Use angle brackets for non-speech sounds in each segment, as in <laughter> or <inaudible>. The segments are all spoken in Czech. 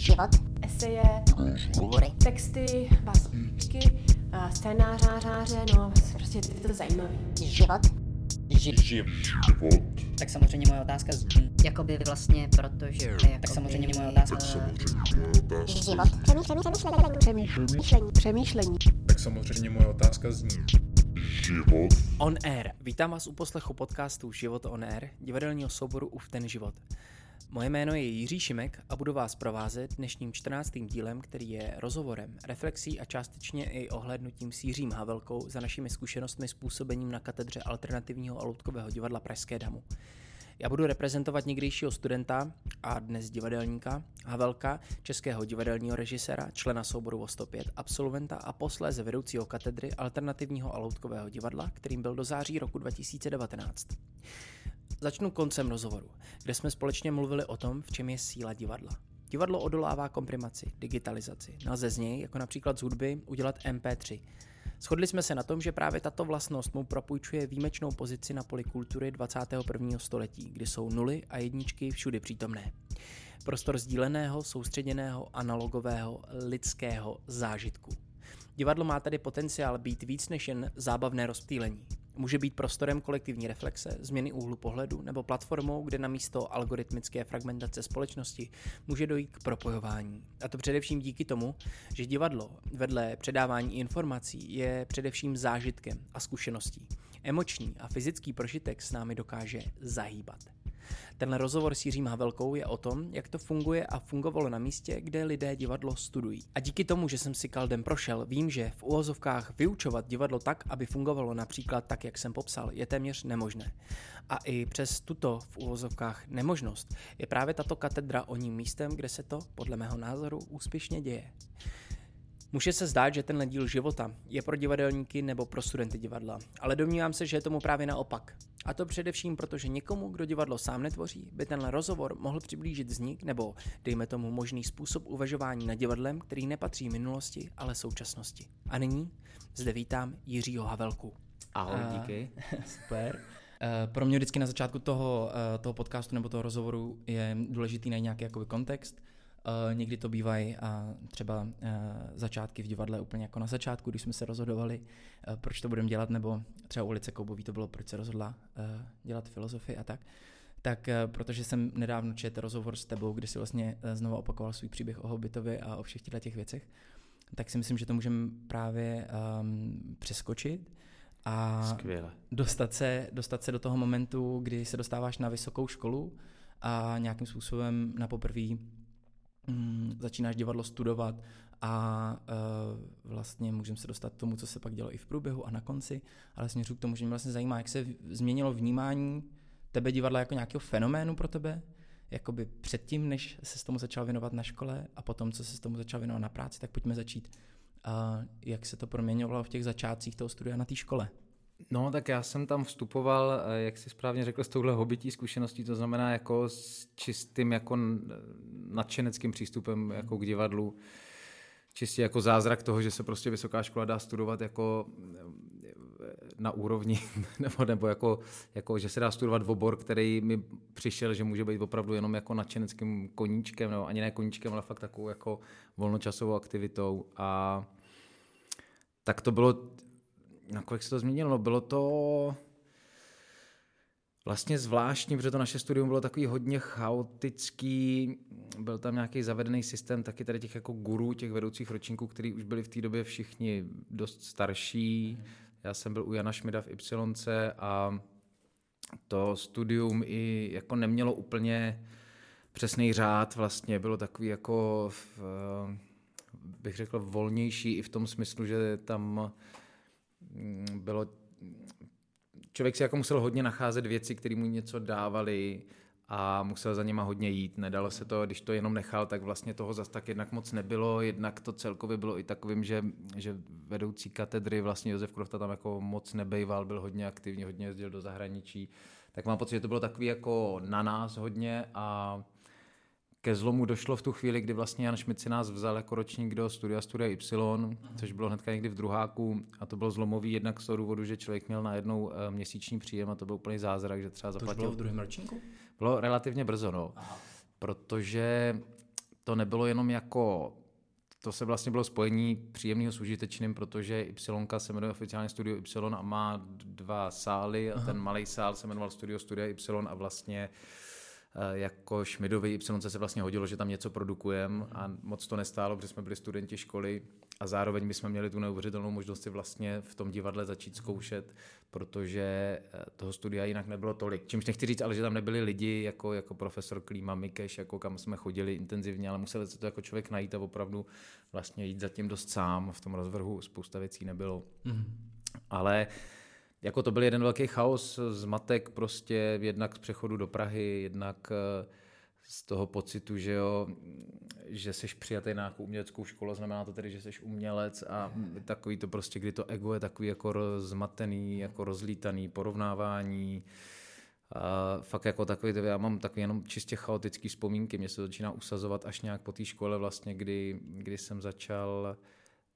život, eseje, hovory, texty, básničky, a scénáře, no prostě je to zajímavé. život, Tak samozřejmě moje otázka zní, Jakoby vlastně, protože... Jakoby, tak samozřejmě moje otázka život, přemýšlení, přemýšlení, Přemýšlení, přemýšlení. Tak samozřejmě moje otázka zní. On Air. Vítám vás u poslechu podcastu Život on Air, divadelního souboru Uf ten život. Moje jméno je Jiří Šimek a budu vás provázet dnešním 14. dílem, který je rozhovorem, reflexí a částečně i ohlednutím s Jiřím Havelkou za našimi zkušenostmi s působením na katedře alternativního a loutkového divadla Pražské damu. Já budu reprezentovat někdejšího studenta a dnes divadelníka Havelka, českého divadelního režiséra, člena souboru o 105, absolventa a posléze vedoucího katedry alternativního a loutkového divadla, kterým byl do září roku 2019. Začnu koncem rozhovoru, kde jsme společně mluvili o tom, v čem je síla divadla. Divadlo odolává komprimaci, digitalizaci. Nelze z něj, jako například z hudby, udělat MP3. Shodli jsme se na tom, že právě tato vlastnost mu propůjčuje výjimečnou pozici na poli kultury 21. století, kdy jsou nuly a jedničky všudy přítomné. Prostor sdíleného, soustředěného, analogového, lidského zážitku. Divadlo má tedy potenciál být víc než jen zábavné rozptýlení. Může být prostorem kolektivní reflexe, změny úhlu pohledu nebo platformou, kde na místo algoritmické fragmentace společnosti může dojít k propojování. A to především díky tomu, že divadlo vedle předávání informací je především zážitkem a zkušeností. Emoční a fyzický prožitek s námi dokáže zahýbat. Tenhle rozhovor s Jiřím Havelkou je o tom, jak to funguje a fungovalo na místě, kde lidé divadlo studují. A díky tomu, že jsem si kaldem prošel, vím, že v úvozovkách vyučovat divadlo tak, aby fungovalo například tak, jak jsem popsal, je téměř nemožné. A i přes tuto v úvozovkách nemožnost je právě tato katedra o ním místem, kde se to, podle mého názoru, úspěšně děje. Může se zdát, že tenhle díl života je pro divadelníky nebo pro studenty divadla, ale domnívám se, že je tomu právě naopak. A to především proto, že někomu, kdo divadlo sám netvoří, by tenhle rozhovor mohl přiblížit vznik nebo, dejme tomu, možný způsob uvažování nad divadlem, který nepatří minulosti, ale současnosti. A nyní zde vítám Jiřího Havelku. Ahoj, A- díky. <laughs> Super. Eh, Pro mě vždycky na začátku toho, eh, toho podcastu nebo toho rozhovoru je důležitý najít nějaký jakoby kontext. Eh, Někdy to bývají a třeba eh, začátky v divadle úplně jako na začátku, když jsme se rozhodovali, eh, proč to budeme dělat, nebo třeba ulice Koubový to bylo, proč se rozhodla dělat filozofii a tak. Tak protože jsem nedávno četl rozhovor s tebou, kde si vlastně znovu opakoval svůj příběh o Hobbitovi a o všech těchto těch věcech, tak si myslím, že to můžeme právě um, přeskočit a Skvěle. dostat se, dostat se do toho momentu, kdy se dostáváš na vysokou školu a nějakým způsobem na poprvé mm, začínáš divadlo studovat a uh, vlastně můžeme se dostat k tomu, co se pak dělo i v průběhu a na konci, ale směřu k tomu, že mě vlastně zajímá, jak se změnilo vnímání tebe divadla jako nějakého fenoménu pro tebe, jakoby předtím, než se s tomu začal věnovat na škole a potom, co se s tomu začal věnovat na práci, tak pojďme začít. A jak se to proměňovalo v těch začátcích toho studia na té škole? No, tak já jsem tam vstupoval, eh, jak si správně řekl, s touhle hobití zkušeností, to znamená jako s čistým jako nadšeneckým přístupem jako k divadlu. Čistě jako zázrak toho, že se prostě vysoká škola dá studovat jako eh, na úrovni, <laughs> nebo, nebo jako, jako, že se dá studovat v obor, který mi přišel, že může být opravdu jenom jako nadšeneckým koníčkem, nebo ani ne koníčkem, ale fakt takovou jako volnočasovou aktivitou. A tak to bylo nakolik se to změnilo? No, Bylo to vlastně zvláštní, protože to naše studium bylo takový hodně chaotický, byl tam nějaký zavedený systém taky tady těch jako gurů, těch vedoucích ročníků, který už byli v té době všichni dost starší. Já jsem byl u Jana Šmida v Ypsilonce a to studium i jako nemělo úplně přesný řád vlastně, bylo takový jako, v, bych řekl, volnější i v tom smyslu, že tam bylo člověk si jako musel hodně nacházet věci, které mu něco dávali a musel za něma hodně jít. Nedalo se to, když to jenom nechal, tak vlastně toho zas tak jednak moc nebylo, jednak to celkově bylo i takovým, že, že vedoucí katedry, vlastně Josef Krofta tam jako moc nebejval, byl hodně aktivní, hodně jezdil do zahraničí. Tak mám pocit, že to bylo takový jako na nás hodně a ke zlomu došlo v tu chvíli, kdy vlastně Jan Šmit si nás vzal jako ročník do studia Studia Y, což bylo hnedka někdy v druháku a to bylo zlomový jednak z toho důvodu, že člověk měl najednou eh, měsíční příjem a to byl úplný zázrak, že třeba To zaplatil. bylo v druhém ročníku? Bylo relativně brzo, no. Protože to nebylo jenom jako to se vlastně bylo spojení příjemného s užitečným, protože Y se jmenuje oficiálně Studio Y a má dva sály a Aha. ten malý sál se jmenoval Studio Studia Y a vlastně eh, jako Šmidový Y se vlastně hodilo, že tam něco produkujeme a moc to nestálo, protože jsme byli studenti školy a zároveň my jsme měli tu neuvěřitelnou možnost si vlastně v tom divadle začít zkoušet, protože eh, toho studia jinak nebylo tolik. Čímž nechci říct, ale že tam nebyli lidi jako, jako profesor Klíma, Mikeš, jako kam jsme chodili intenzivně, ale museli se to jako člověk najít a opravdu vlastně jít zatím dost sám. V tom rozvrhu spousta věcí nebylo. Mm. Ale jako to byl jeden velký chaos, zmatek prostě jednak z přechodu do Prahy, jednak uh, z toho pocitu, že jo, že jsi přijatý na nějakou uměleckou školu, znamená to tedy, že jsi umělec a takový to prostě, kdy to ego je takový jako rozmatený, jako rozlítaný, porovnávání, a fakt jako takový, já mám takový jenom čistě chaotický vzpomínky, mě se začíná usazovat až nějak po té škole vlastně, kdy, kdy jsem začal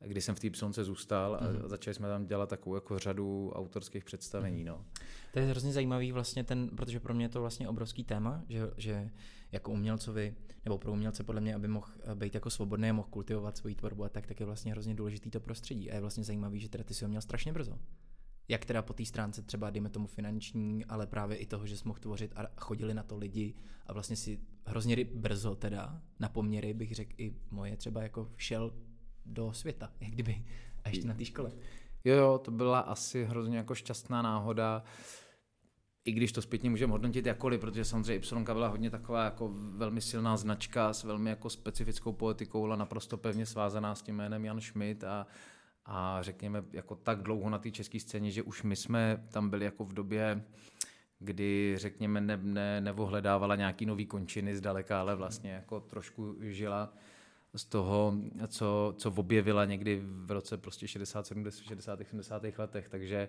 kdy jsem v té psonce zůstal a mm. začali jsme tam dělat takovou jako řadu autorských představení. Mm. No. To je hrozně zajímavý vlastně ten, protože pro mě je to vlastně obrovský téma, že, že jako umělcovi, nebo pro umělce podle mě, aby mohl být jako svobodný a mohl kultivovat svoji tvorbu a tak, tak je vlastně hrozně důležitý to prostředí. A je vlastně zajímavý, že teda ty si ho měl strašně brzo. Jak teda po té stránce třeba, dejme tomu finanční, ale právě i toho, že jsi mohl tvořit a chodili na to lidi a vlastně si hrozně brzo teda na poměry, bych řekl i moje třeba jako šel do světa, jak kdyby, a ještě na té škole. Jo, jo, to byla asi hrozně jako šťastná náhoda, i když to zpětně můžeme hodnotit jakkoliv, protože samozřejmě Y byla hodně taková jako velmi silná značka s velmi jako specifickou poetikou, ale naprosto pevně svázaná s tím jménem Jan Schmidt a, a řekněme jako tak dlouho na té české scéně, že už my jsme tam byli jako v době, kdy řekněme ne, ne, nevohledávala nějaký nový končiny zdaleka, ale vlastně jako trošku žila z toho, co, co objevila někdy v roce prostě 60, 70, 60, 70. letech, takže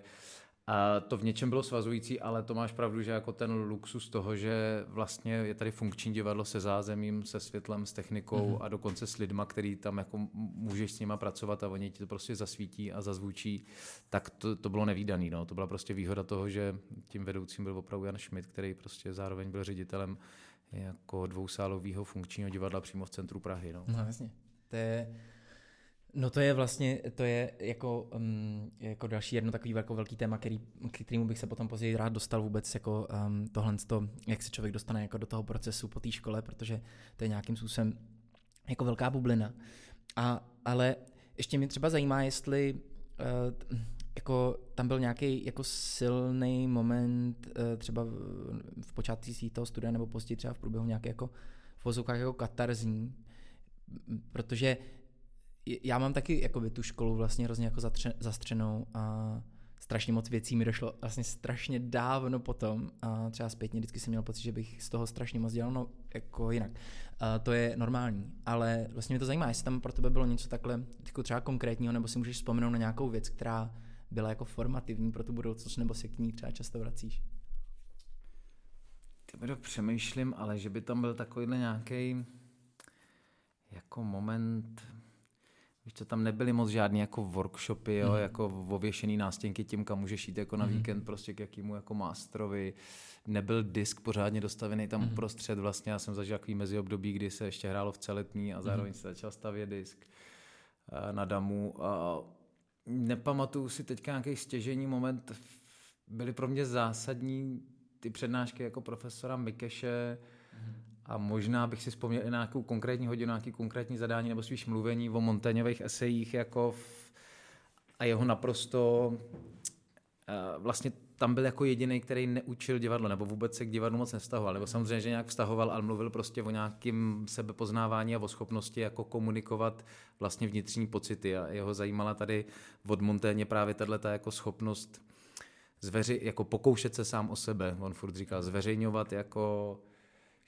a to v něčem bylo svazující, ale to máš pravdu, že jako ten luxus toho, že vlastně je tady funkční divadlo se zázemím, se světlem, s technikou mm-hmm. a dokonce s lidma, který tam jako můžeš s nima pracovat a oni ti to prostě zasvítí a zazvučí, tak to, to bylo nevýdaný. No. To byla prostě výhoda toho, že tím vedoucím byl opravdu Jan Schmidt, který prostě zároveň byl ředitelem jako dvousálového funkčního divadla přímo v centru Prahy. No, no jasně. To je, No to je vlastně, to je jako, um, jako další jedno takový jako velký téma, který, k kterému bych se potom později rád dostal vůbec jako um, tohle, to, jak se člověk dostane jako do toho procesu po té škole, protože to je nějakým způsobem jako velká bublina. A, ale ještě mě třeba zajímá, jestli uh, jako tam byl nějaký jako silný moment uh, třeba v, v počátcích toho studia nebo později třeba v průběhu nějaké jako v vozovkách jako katarzní, protože já mám taky jakoby, tu školu vlastně hrozně jako zatře, zastřenou a strašně moc věcí mi došlo vlastně strašně dávno potom a třeba zpětně vždycky jsem měl pocit, že bych z toho strašně moc dělal, no jako jinak. A to je normální, ale vlastně mě to zajímá, jestli tam pro tebe bylo něco takhle jako třeba konkrétního, nebo si můžeš vzpomenout na nějakou věc, která byla jako formativní pro tu budoucnost, nebo se k ní třeba často vracíš? Ty to přemýšlím, ale že by tam byl takovýhle nějaký jako moment, Víš co, tam nebyly moc žádný jako workshopy, jo, mm. jako ověšený nástěnky tím, kam můžeš jít jako na mm. víkend prostě k jakýmu jako mástrovi. Nebyl disk pořádně dostavený tam mm. uprostřed vlastně. Já jsem zažil takový meziobdobí, kdy se ještě hrálo v celetní a zároveň mm. se začal stavět disk eh, na damu. A nepamatuju si teďka nějaký stěžení moment. Byly pro mě zásadní ty přednášky jako profesora Mikeše, a možná bych si vzpomněl i na nějakou konkrétní hodinu, nějaký konkrétní zadání nebo spíš mluvení o Montaňových esejích jako v, a jeho naprosto vlastně tam byl jako jediný, který neučil divadlo, nebo vůbec se k divadlu moc nevztahoval, nebo samozřejmě, že nějak vztahoval, ale mluvil prostě o nějakém sebepoznávání a o schopnosti jako komunikovat vlastně vnitřní pocity. A jeho zajímala tady od Monténě právě tato jako schopnost zveři, jako pokoušet se sám o sebe, on furt říkal, zveřejňovat jako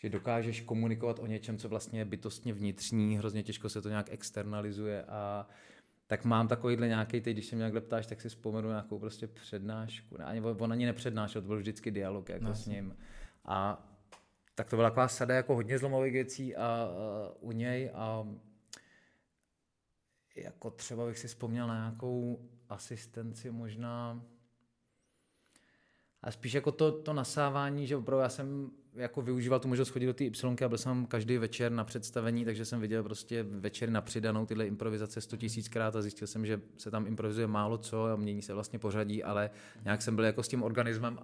že dokážeš komunikovat o něčem, co vlastně je bytostně vnitřní, hrozně těžko se to nějak externalizuje a tak mám takovýhle nějaký, teď když se mě nějak ptáš, tak si vzpomenu nějakou prostě přednášku. Ne, ani, on ani nepřednášel, to byl vždycky dialog jako no, s ním. A tak to byla taková sada jako hodně zlomových věcí a, a u něj a jako třeba bych si vzpomněl na nějakou asistenci možná a spíš jako to, to nasávání, že opravdu já jsem jako využíval tu možnost chodit do té Y a byl jsem každý večer na představení, takže jsem viděl prostě večery na přidanou tyhle improvizace 100 tisíckrát a zjistil jsem, že se tam improvizuje málo co a mění se vlastně pořadí, ale nějak jsem byl jako s tím organismem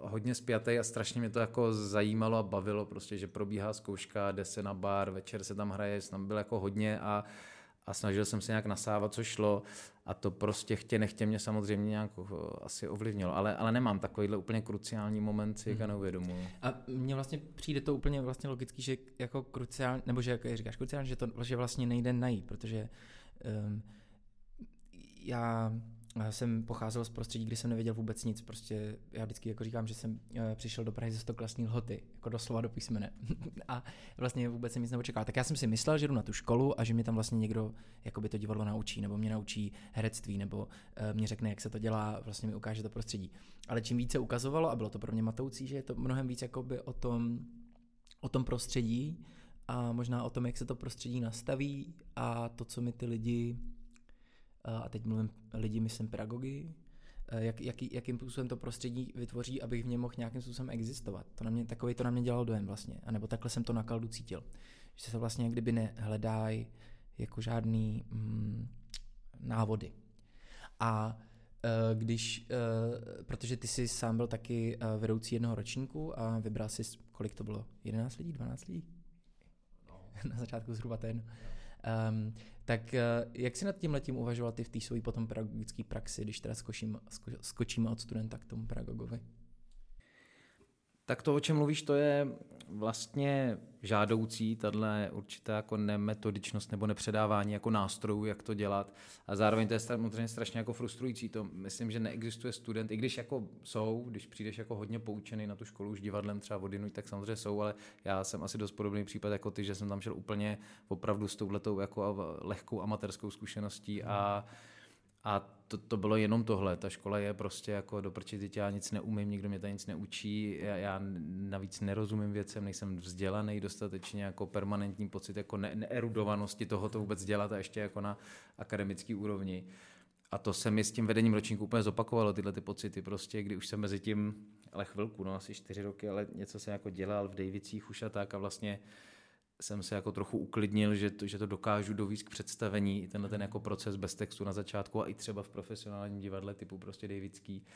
hodně spjatý a strašně mě to jako zajímalo a bavilo prostě, že probíhá zkouška, jde se na bar, večer se tam hraje, tam byl jako hodně a a snažil jsem se nějak nasávat, co šlo a to prostě chtě nechtě mě samozřejmě nějak eh, asi ovlivnilo, ale, ale nemám takovýhle úplně kruciální moment, si hmm. neuvědomuji. A mně vlastně přijde to úplně vlastně logický, že jako kruciální, nebo že jak říkáš kruciální, že to že vlastně nejde najít, protože um, já jsem pocházel z prostředí, kdy jsem nevěděl vůbec nic. Prostě já vždycky jako říkám, že jsem eh, přišel do Prahy ze stoklasní lhoty, jako doslova do písmene. <laughs> a vlastně vůbec jsem nic neočekával. Tak já jsem si myslel, že jdu na tu školu a že mě tam vlastně někdo jako by to divadlo naučí, nebo mě naučí herectví, nebo uh, mě řekne, jak se to dělá, vlastně mi ukáže to prostředí. Ale čím více ukazovalo, a bylo to pro mě matoucí, že je to mnohem víc jakoby o tom, o tom prostředí a možná o tom, jak se to prostředí nastaví a to, co mi ty lidi a teď mluvím lidi, myslím pedagogy, jak, jak, jakým způsobem to prostředí vytvoří, abych v něm mohl nějakým způsobem existovat. To na mě, takový to na mě dělal dojem vlastně. A nebo takhle jsem to na kaldu cítil. Že se vlastně kdyby nehledají jako žádný mm, návody. A uh, když, protože ty jsi sám byl taky vedoucí jednoho ročníku a vybral si, kolik to bylo, 11 lidí, 12 lidí? No. <laughs> na začátku zhruba ten. Um, tak eh, jak si nad tím letím uvažoval ty v té své potom pedagogické praxi, když teda skočím, sko, skočíme od studenta k tomu pedagogovi? Tak to, o čem mluvíš, to je vlastně žádoucí, tahle určitá jako nemetodičnost nebo nepředávání jako nástrojů, jak to dělat. A zároveň to je samozřejmě strašně jako frustrující. To myslím, že neexistuje student, i když jako jsou, když přijdeš jako hodně poučený na tu školu už divadlem třeba vodinu, tak samozřejmě jsou, ale já jsem asi dost podobný případ jako ty, že jsem tam šel úplně opravdu s touhletou jako lehkou amatérskou zkušeností a a to, to bylo jenom tohle. Ta škola je prostě jako do prčit, já nic neumím, nikdo mě tady nic neučí, já, já navíc nerozumím věcem, nejsem vzdělaný dostatečně, jako permanentní pocit jako ne, neerudovanosti toho to vůbec dělat a ještě jako na akademický úrovni. A to se mi s tím vedením ročníku úplně zopakovalo, tyhle ty pocity prostě, kdy už jsem mezi tím, ale chvilku, no asi čtyři roky, ale něco jsem jako dělal v Davicích už a tak a vlastně jsem se jako trochu uklidnil, že to, že to dokážu dovíct k představení, tenhle ten jako proces bez textu na začátku a i třeba v profesionálním divadle typu prostě Davidský.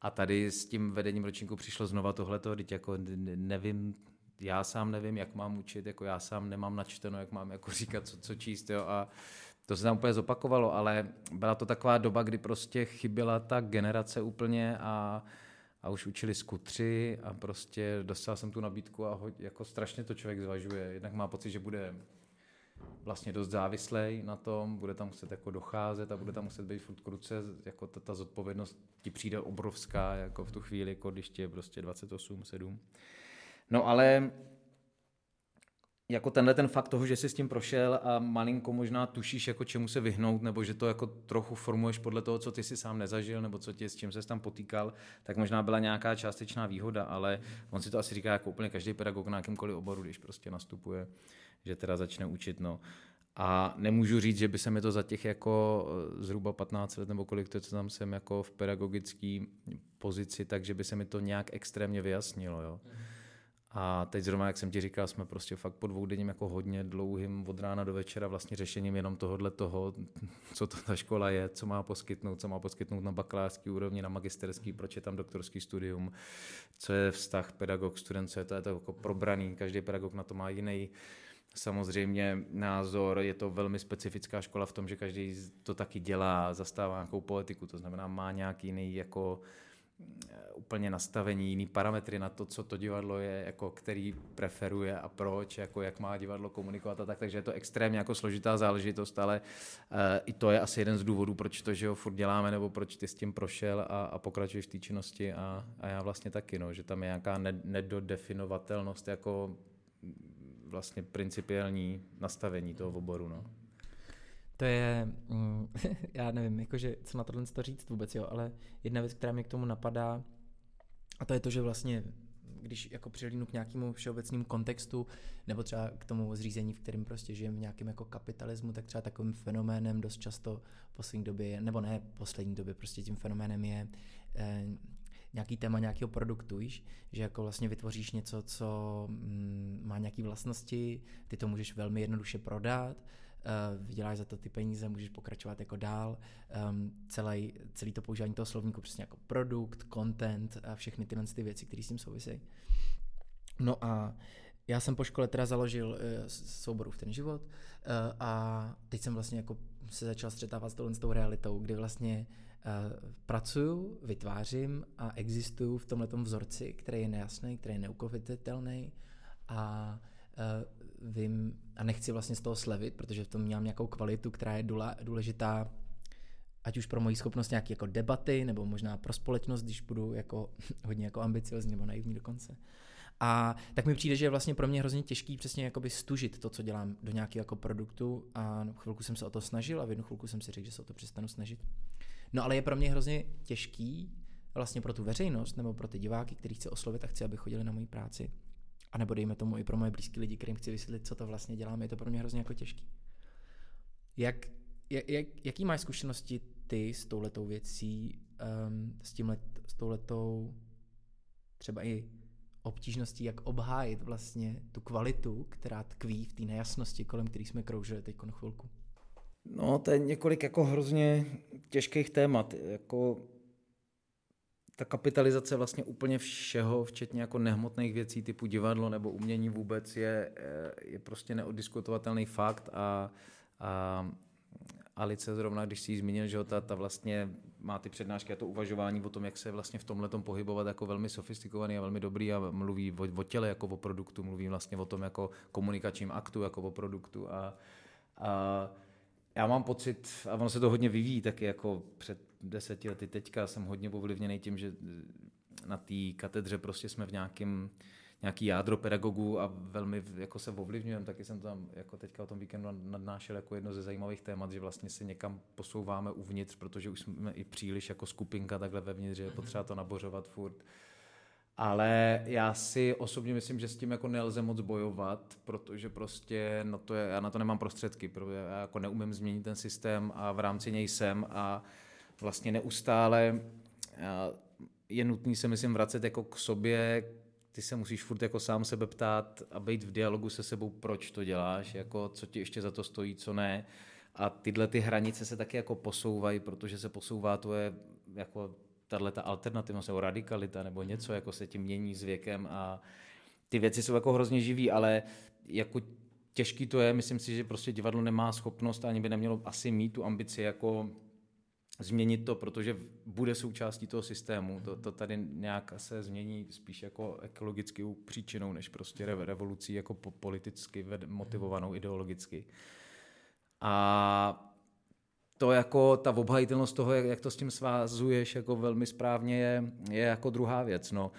A tady s tím vedením ročníku přišlo znova tohleto, teď jako nevím, já sám nevím, jak mám učit, jako já sám nemám načteno, jak mám jako <laughs> říkat, co, co číst, jo, a to se tam úplně zopakovalo, ale byla to taková doba, kdy prostě chyběla ta generace úplně a a už učili skutři a prostě dostal jsem tu nabídku a ho, jako strašně to člověk zvažuje. Jednak má pocit, že bude vlastně dost závislej na tom, bude tam muset jako docházet a bude tam muset být furt kruce, jako ta, ta zodpovědnost ti přijde obrovská, jako v tu chvíli, jako když ti je prostě 28, 7. No ale jako tenhle ten fakt toho, že jsi s tím prošel a malinko možná tušíš, jako čemu se vyhnout, nebo že to jako trochu formuješ podle toho, co ty si sám nezažil, nebo co tě, s čím se tam potýkal, tak možná byla nějaká částečná výhoda, ale on si to asi říká jako úplně každý pedagog na jakýmkoliv oboru, když prostě nastupuje, že teda začne učit, no. A nemůžu říct, že by se mi to za těch jako eh, zhruba 15 let nebo kolik to, co tam jsem jako v pedagogické pozici, takže by se mi to nějak extrémně vyjasnilo, jo. Mm. A teď zrovna, jak jsem ti říkal, jsme prostě fakt po dvou jako hodně dlouhým od rána do večera vlastně řešením jenom tohohle toho, co to ta škola je, co má poskytnout, co má poskytnout na bakalářský úrovni, na magisterský, proč je tam doktorský studium, co je vztah pedagog, student, co je to, je to jako probraný, každý pedagog na to má jiný samozřejmě názor, je to velmi specifická škola v tom, že každý to taky dělá, zastává nějakou politiku, to znamená má nějaký jiný jako úplně nastavení, jiný parametry na to, co to divadlo je, jako který preferuje a proč, jako jak má divadlo komunikovat a tak, takže je to extrémně jako složitá záležitost, ale uh, i to je asi jeden z důvodů, proč to, že ho furt děláme, nebo proč ty s tím prošel a, a pokračuješ v té činnosti a, a já vlastně taky, no, že tam je nějaká nedodefinovatelnost jako vlastně principiální nastavení toho oboru. No. To je, mm, <laughs> já nevím, jakože co na tohle to říct vůbec, jo, ale jedna věc, která mi k tomu napadá, a to je to, že vlastně když jako přilínu k nějakému všeobecnému kontextu, nebo třeba k tomu zřízení, v kterém prostě žijeme v nějakém jako kapitalismu, tak třeba takovým fenoménem dost často v poslední době, nebo ne poslední době, prostě tím fenoménem je eh, nějaký téma nějakého produktu, víš? že jako vlastně vytvoříš něco, co mm, má nějaké vlastnosti, ty to můžeš velmi jednoduše prodat, vyděláš za to ty peníze, můžeš pokračovat jako dál. Um, celý, celý to používání toho slovníku přesně jako produkt, content a všechny tyhle ty věci, které s tím souvisejí. No a já jsem po škole teda založil uh, souboru v ten život uh, a teď jsem vlastně jako se začal střetávat s tou, s tou realitou, kdy vlastně uh, pracuju, vytvářím a existuju v tomhle vzorci, který je nejasný, který je neukovitelný a vím a nechci vlastně z toho slevit, protože v tom mám nějakou kvalitu, která je důležitá ať už pro moji schopnost nějaké jako debaty, nebo možná pro společnost, když budu jako <laughs> hodně jako ambiciozní nebo naivní dokonce. A tak mi přijde, že je vlastně pro mě hrozně těžký přesně jakoby stužit to, co dělám do nějakého jako produktu a chvilku jsem se o to snažil a v jednu chvilku jsem si řekl, že se o to přestanu snažit. No ale je pro mě hrozně těžký vlastně pro tu veřejnost nebo pro ty diváky, který chci oslovit a chci, aby chodili na moji práci. A nebo dejme tomu i pro moje blízké lidi, kterým chci vysvětlit, co to vlastně dělám, je to pro mě hrozně jako těžký. Jak, jak, jak, jaký máš zkušenosti ty s touhletou věcí, um, s, tímhle, s touhletou třeba i obtížností, jak obhájit vlastně tu kvalitu, která tkví v té nejasnosti, kolem který jsme kroužili teď chvilku? No, to je několik jako hrozně těžkých témat. Jako ta kapitalizace vlastně úplně všeho, včetně jako nehmotných věcí typu divadlo nebo umění vůbec je, je prostě neodiskutovatelný fakt a, a Alice zrovna, když si ji zmínil, že ta, ta vlastně má ty přednášky a to uvažování o tom, jak se vlastně v tomhle pohybovat jako velmi sofistikovaný a velmi dobrý a mluví o, o těle jako o produktu, mluví vlastně o tom jako komunikačním aktu jako o produktu a, a já mám pocit, a ono se to hodně vyvíjí taky jako před deseti lety teďka, jsem hodně ovlivněný tím, že na té katedře prostě jsme v nějakém nějaký jádro pedagogů a velmi jako se ovlivňujeme, taky jsem tam jako teďka o tom víkendu nadnášel jako jedno ze zajímavých témat, že vlastně se někam posouváme uvnitř, protože už jsme i příliš jako skupinka takhle vevnitř, že je potřeba to nabořovat furt. Ale já si osobně myslím, že s tím jako nelze moc bojovat, protože prostě no to je, já na to nemám prostředky, protože já jako neumím změnit ten systém a v rámci něj jsem a vlastně neustále je nutný se myslím vracet jako k sobě, ty se musíš furt jako sám sebe ptát a být v dialogu se sebou, proč to děláš, jako co ti ještě za to stojí, co ne. A tyhle ty hranice se taky jako posouvají, protože se posouvá tvoje jako tahle ta alternativnost nebo radikalita nebo něco jako se tím mění s věkem a ty věci jsou jako hrozně živý, ale jako těžký to je, myslím si, že prostě divadlo nemá schopnost ani by nemělo asi mít tu ambici jako změnit to, protože bude součástí toho systému. To, to tady nějak se změní spíš jako ekologickou příčinou, než prostě revolucí jako politicky motivovanou ideologicky. A to jako ta obhajitelnost toho, jak, to s tím svázuješ jako velmi správně, je, je jako druhá věc. No.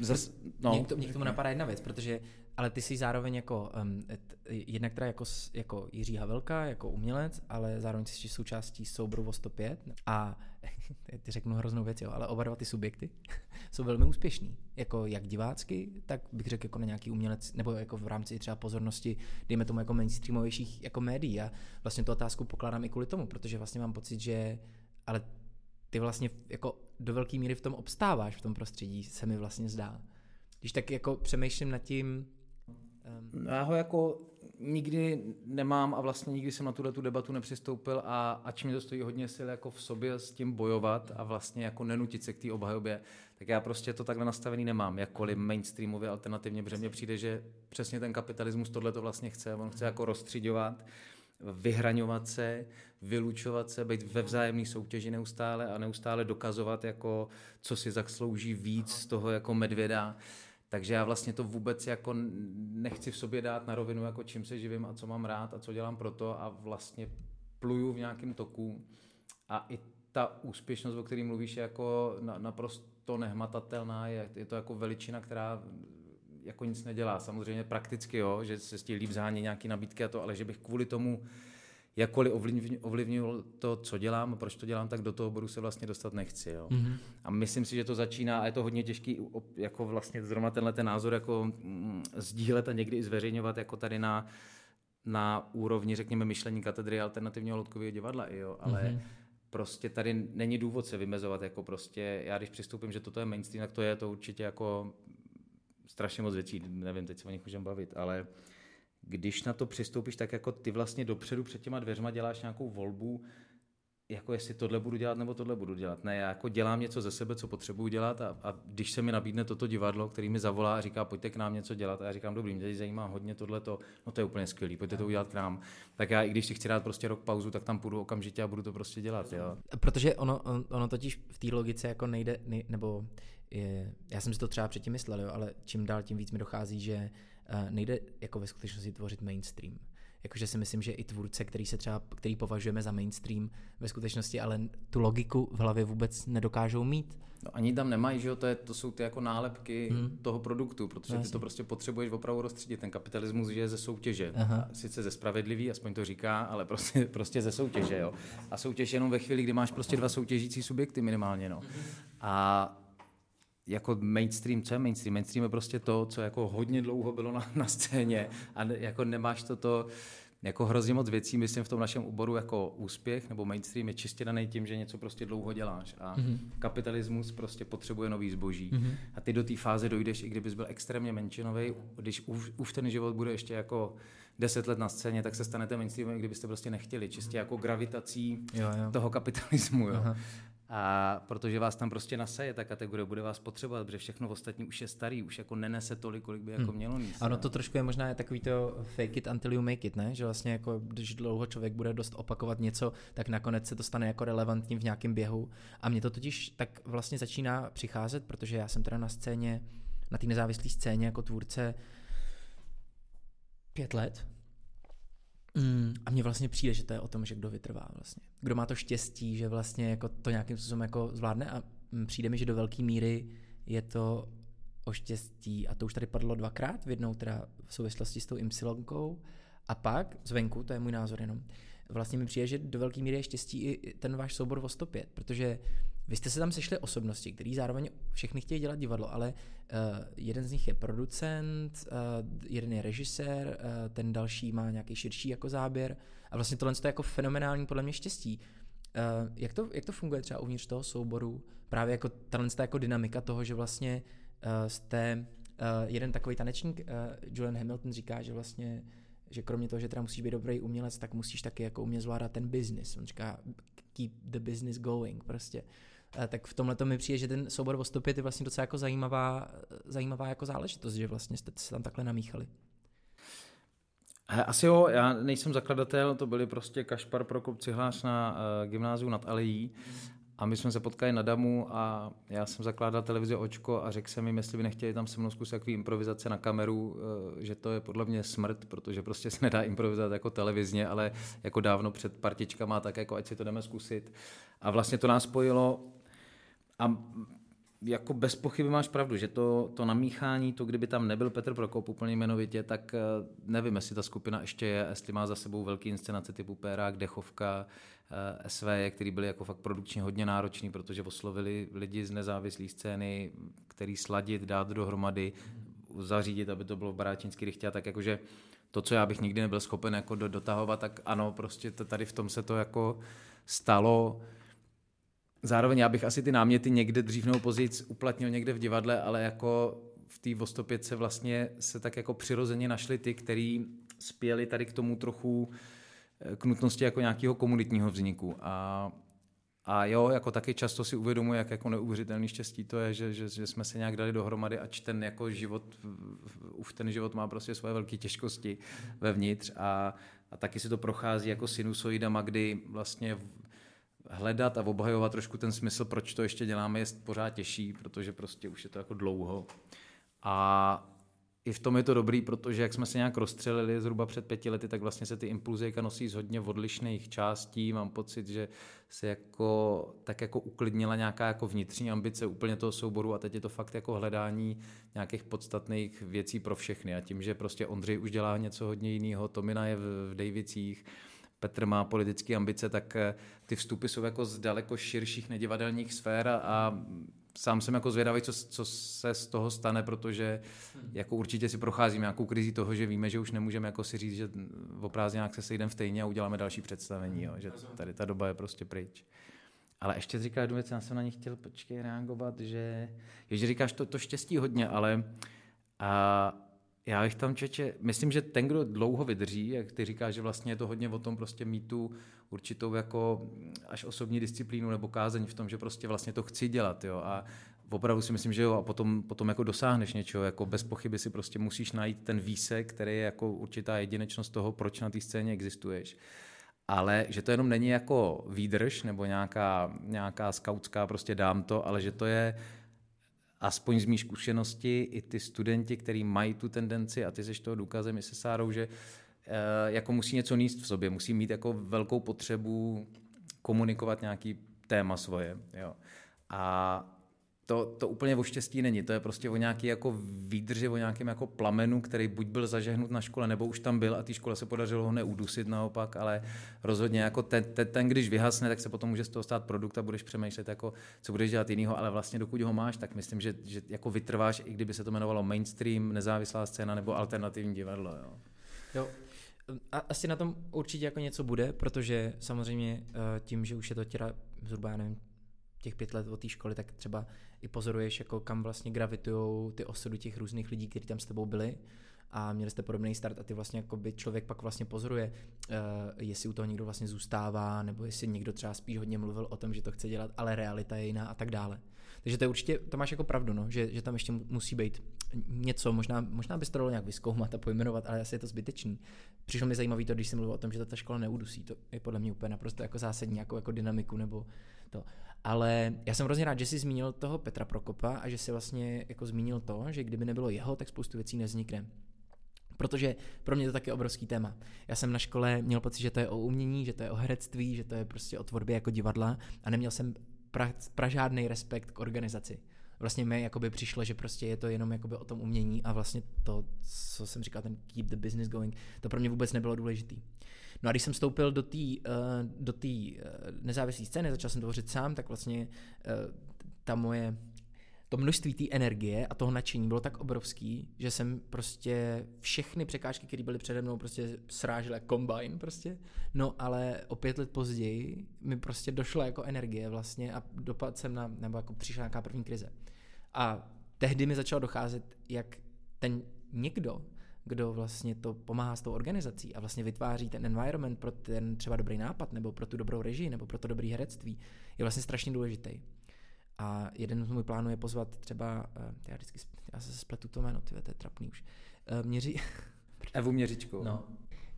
Zas, no. Mě, k to, mě k tomu napadá jedna věc, protože ale ty jsi zároveň jako, um, jednak teda jako, jako Jiří Havelka, jako umělec, ale zároveň jsi součástí souboru o 105 a <laughs> ty řeknu hroznou věc, jo, ale oba dva ty subjekty <laughs> jsou velmi úspěšní. Jako jak divácky, tak bych řekl jako na nějaký umělec, nebo jako v rámci třeba pozornosti, dejme tomu jako mainstreamovějších jako médií. A vlastně tu otázku pokládám i kvůli tomu, protože vlastně mám pocit, že ale ty vlastně jako do velké míry v tom obstáváš v tom prostředí, se mi vlastně zdá. Když tak jako přemýšlím nad tím, Um... Já ho jako nikdy nemám a vlastně nikdy jsem na tuhle tu debatu nepřistoupil a ač mi to stojí hodně sil jako v sobě s tím bojovat a vlastně jako nenutit se k té obhajobě, tak já prostě to takhle nastavený nemám, jakkoliv mainstreamově alternativně, protože mně přijde, že přesně ten kapitalismus tohle to vlastně chce, on chce jako rozstřiďovat, vyhraňovat se, vylučovat se, být ve vzájemné soutěži neustále a neustále dokazovat, jako, co si zaslouží víc z toho jako medvěda. Takže já vlastně to vůbec jako nechci v sobě dát na rovinu, jako čím se živím a co mám rád a co dělám pro to a vlastně pluju v nějakém toku a i ta úspěšnost, o které mluvíš, je jako naprosto nehmatatelná, je, je to jako veličina, která jako nic nedělá. Samozřejmě prakticky, jo, že se s tím líp zhání nějaký nabídky a to, ale že bych kvůli tomu jakkoliv ovlivnil to, co dělám, proč to dělám, tak do toho bodu se vlastně dostat nechci. Jo. Mm-hmm. A myslím si, že to začíná a je to hodně těžký, jako vlastně zrovna tenhle ten názor jako mm, sdílet a někdy i zveřejňovat jako tady na, na úrovni, řekněme, myšlení katedry alternativního loutkového divadla. Jo. Ale mm-hmm. prostě tady není důvod se vymezovat, jako prostě, já když přistoupím, že toto je mainstream, tak to je to určitě jako strašně moc věcí, nevím, teď se o nich můžeme bavit, ale když na to přistoupíš, tak jako ty vlastně dopředu před těma dveřma děláš nějakou volbu, jako jestli tohle budu dělat nebo tohle budu dělat. Ne, já jako dělám něco ze sebe, co potřebuji dělat a, a když se mi nabídne toto divadlo, který mi zavolá a říká, pojďte k nám něco dělat a já říkám, dobrý, mě tady zajímá hodně tohleto, no to je úplně skvělý, pojďte to udělat k nám. Tak já, i když si chci dát prostě rok pauzu, tak tam půjdu okamžitě a budu to prostě dělat. Jo. Protože ono, ono totiž v té logice jako nejde, nej, nebo je, já jsem si to třeba předtím myslel, jo, ale čím dál tím víc mi dochází, že nejde jako ve skutečnosti tvořit mainstream jakože si myslím, že i tvůrce, který se třeba, který považujeme za mainstream ve skutečnosti, ale tu logiku v hlavě vůbec nedokážou mít. No ani tam nemají, že jo, to, je, to jsou ty jako nálepky hmm. toho produktu, protože Jasně. ty to prostě potřebuješ opravdu rozstředit. Ten kapitalismus je ze soutěže. Aha. Sice ze spravedlivý, aspoň to říká, ale prostě, <laughs> prostě ze soutěže, jo. A soutěž jenom ve chvíli, kdy máš prostě dva soutěžící subjekty minimálně, no. A jako mainstream, co je mainstream? Mainstream je prostě to, co jako hodně dlouho bylo na, na scéně a ne, jako nemáš to to, jako hrozně moc věcí, myslím v tom našem oboru jako úspěch nebo mainstream je čistě daný tím, že něco prostě dlouho děláš a mm-hmm. kapitalismus prostě potřebuje nový zboží mm-hmm. a ty do té fáze dojdeš, i kdybys byl extrémně menšinový, když už, už ten život bude ještě jako deset let na scéně, tak se stanete mainstreamem, kdybyste prostě nechtěli, čistě jako gravitací jo, jo. toho kapitalismu. Jo. Aha. A protože vás tam prostě naseje ta kategorie, bude vás potřebovat, protože všechno ostatní už je starý, už jako nenese tolik, kolik by jako hmm. mělo níst. Ano, to trošku je možná je takový to fake it until you make it, ne? Že vlastně jako, když dlouho člověk bude dost opakovat něco, tak nakonec se to stane jako relevantním v nějakém běhu. A mě to totiž tak vlastně začíná přicházet, protože já jsem teda na scéně, na té nezávislé scéně jako tvůrce pět let, Mm, a mně vlastně přijde, že to je o tom, že kdo vytrvá vlastně. Kdo má to štěstí, že vlastně jako to nějakým způsobem jako zvládne a mm, přijde mi, že do velké míry je to o štěstí. A to už tady padlo dvakrát, v jednou teda v souvislosti s tou Ypsilonkou a pak zvenku, to je můj názor jenom, vlastně mi přijde, že do velké míry je štěstí i ten váš soubor o 105, protože vy jste se tam sešli osobnosti, který zároveň všechny chtějí dělat divadlo, ale uh, jeden z nich je producent, uh, jeden je režisér, uh, ten další má nějaký širší jako záběr a vlastně tohle je jako fenomenální podle mě štěstí. Uh, jak, to, jak to funguje třeba uvnitř toho souboru? Právě jako tahle jako dynamika toho, že vlastně uh, jste uh, jeden takový tanečník, uh, Julian Hamilton říká, že vlastně že kromě toho, že teda musíš být dobrý umělec, tak musíš taky jako umět zvládat ten business. On říká keep the business going prostě. Uh, tak v tomhle to mi přijde, že ten soubor o 105 je vlastně docela jako zajímavá, zajímavá jako záležitost, že vlastně jste se tam takhle namíchali. Asi jo, já nejsem zakladatel, to byli prostě Kašpar Prokop Cihlář na uh, gymnáziu nad Alejí a my jsme se potkali na Damu a já jsem zakládal televizi Očko a řekl jsem jim, jestli by nechtěli tam se mnou zkusit takový improvizace na kameru, eh, že to je podle mě smrt, protože prostě se nedá improvizovat jako televizně, ale jako dávno před partičkama, tak jako ať si to jdeme zkusit. A vlastně to nás spojilo a jako bez pochyby máš pravdu, že to, to namíchání, to kdyby tam nebyl Petr Prokop úplně jmenovitě, tak eh, nevím, jestli ta skupina ještě je, jestli má za sebou velký inscenace typu Pérák, Dechovka, eh, SV, který byli jako fakt produkčně hodně nároční, protože oslovili lidi z nezávislé scény, který sladit, dát dohromady, zařídit, aby to bylo v Baráčinský rychtě, tak jakože to, co já bych nikdy nebyl schopen jako dotahovat, tak ano, prostě tady v tom se to jako stalo, Zároveň já bych asi ty náměty někde dřív nebo později uplatnil někde v divadle, ale jako v té Vostopět se vlastně se tak jako přirozeně našli ty, který spěli tady k tomu trochu eh, k nutnosti jako nějakého komunitního vzniku. A, a jo, jako taky často si uvědomuji, jak jako neuvěřitelný štěstí to je, že, že, že jsme se nějak dali dohromady, ač ten jako život, už ten život má prostě svoje velké těžkosti vevnitř a, a taky si to prochází jako sinusoidama, kdy vlastně hledat a obhajovat trošku ten smysl, proč to ještě děláme, je pořád těžší, protože prostě už je to jako dlouho. A i v tom je to dobrý, protože jak jsme se nějak rozstřelili zhruba před pěti lety, tak vlastně se ty impulzy nosí z hodně odlišných částí. Mám pocit, že se jako, tak jako uklidnila nějaká jako vnitřní ambice úplně toho souboru a teď je to fakt jako hledání nějakých podstatných věcí pro všechny. A tím, že prostě Ondřej už dělá něco hodně jiného, Tomina je v, v Davicích, Petr má politické ambice, tak eh, ty vstupy jsou jako z daleko širších nedivadelních sfér a sám jsem jako zvědavý, co, co se z toho stane, protože jako určitě si procházíme nějakou krizi toho, že víme, že už nemůžeme jako si říct, že o prázdninách se sejdeme v týdně a uděláme další představení, jo, že tady ta doba je prostě pryč. ale ještě říkal jednu věc, já jsem na ně chtěl počkej reagovat, že, že říkáš to, to štěstí hodně, ale a já bych tam čeče, myslím, že ten, kdo dlouho vydrží, jak ty říkáš, že vlastně je to hodně o tom prostě mít tu určitou jako až osobní disciplínu nebo kázeň v tom, že prostě vlastně to chci dělat, jo, a opravdu si myslím, že jo, a potom, potom jako dosáhneš něčeho, jako bez pochyby si prostě musíš najít ten výsek, který je jako určitá jedinečnost toho, proč na té scéně existuješ. Ale že to jenom není jako výdrž nebo nějaká, nějaká skautská prostě dám to, ale že to je aspoň z mých zkušenosti i ty studenti, kteří mají tu tendenci, a ty jsi toho důkazem se Sárou, že eh, jako musí něco níst v sobě, musí mít jako velkou potřebu komunikovat nějaký téma svoje. Jo. A to, to úplně o štěstí není, to je prostě o nějaký jako výdrži, o nějakém jako plamenu, který buď byl zažehnut na škole, nebo už tam byl a té škole se podařilo ho neudusit naopak, ale rozhodně jako ten, ten, ten, když vyhasne, tak se potom může z toho stát produkt a budeš přemýšlet, jako, co budeš dělat jinýho, ale vlastně dokud ho máš, tak myslím, že, že jako vytrváš, i kdyby se to jmenovalo mainstream, nezávislá scéna nebo alternativní divadlo. Jo. jo. A asi na tom určitě jako něco bude, protože samozřejmě eh, tím, že už je to teda zhruba, nevím, těch pět let od té školy, tak třeba i pozoruješ, jako kam vlastně gravitují ty osudy těch různých lidí, kteří tam s tebou byli a měli jste podobný start a ty vlastně jako by člověk pak vlastně pozoruje, uh, jestli u toho někdo vlastně zůstává, nebo jestli někdo třeba spíš hodně mluvil o tom, že to chce dělat, ale realita je jiná a tak dále. Takže to je určitě, to máš jako pravdu, no, že, že tam ještě musí být něco, možná, možná bys to dalo nějak vyskoumat a pojmenovat, ale asi je to zbytečný. Přišlo mi zajímavé to, když jsem mluvil o tom, že to ta škola neudusí, to je podle mě úplně naprosto jako zásadní, jako, jako dynamiku nebo to. Ale já jsem hrozně rád, že jsi zmínil toho Petra Prokopa a že jsi vlastně jako zmínil to, že kdyby nebylo jeho, tak spoustu věcí nevznikne. Protože pro mě to taky obrovský téma. Já jsem na škole měl pocit, že to je o umění, že to je o herectví, že to je prostě o tvorbě jako divadla a neměl jsem pra, pra žádný respekt k organizaci. Vlastně mi jakoby přišlo, že prostě je to jenom jakoby o tom umění a vlastně to, co jsem říkal, ten keep the business going, to pro mě vůbec nebylo důležitý. No a když jsem vstoupil do té uh, do tý, uh, nezávislé scény, začal jsem tvořit sám, tak vlastně uh, ta moje to množství té energie a toho nadšení bylo tak obrovský, že jsem prostě všechny překážky, které byly přede mnou, prostě srážel jako kombine prostě. No ale o pět let později mi prostě došla jako energie vlastně a dopad jsem na, nebo jako přišla nějaká první krize. A tehdy mi začalo docházet, jak ten někdo, kdo vlastně to pomáhá s tou organizací a vlastně vytváří ten environment pro ten třeba dobrý nápad, nebo pro tu dobrou režii, nebo pro to dobré herectví, je vlastně strašně důležitý. A jeden z můj plánů je pozvat třeba, eh, já vždycky, já se spletu to jméno, tyhle, to je trapný už, eh, měří... <laughs> Evu Měřičkou. No.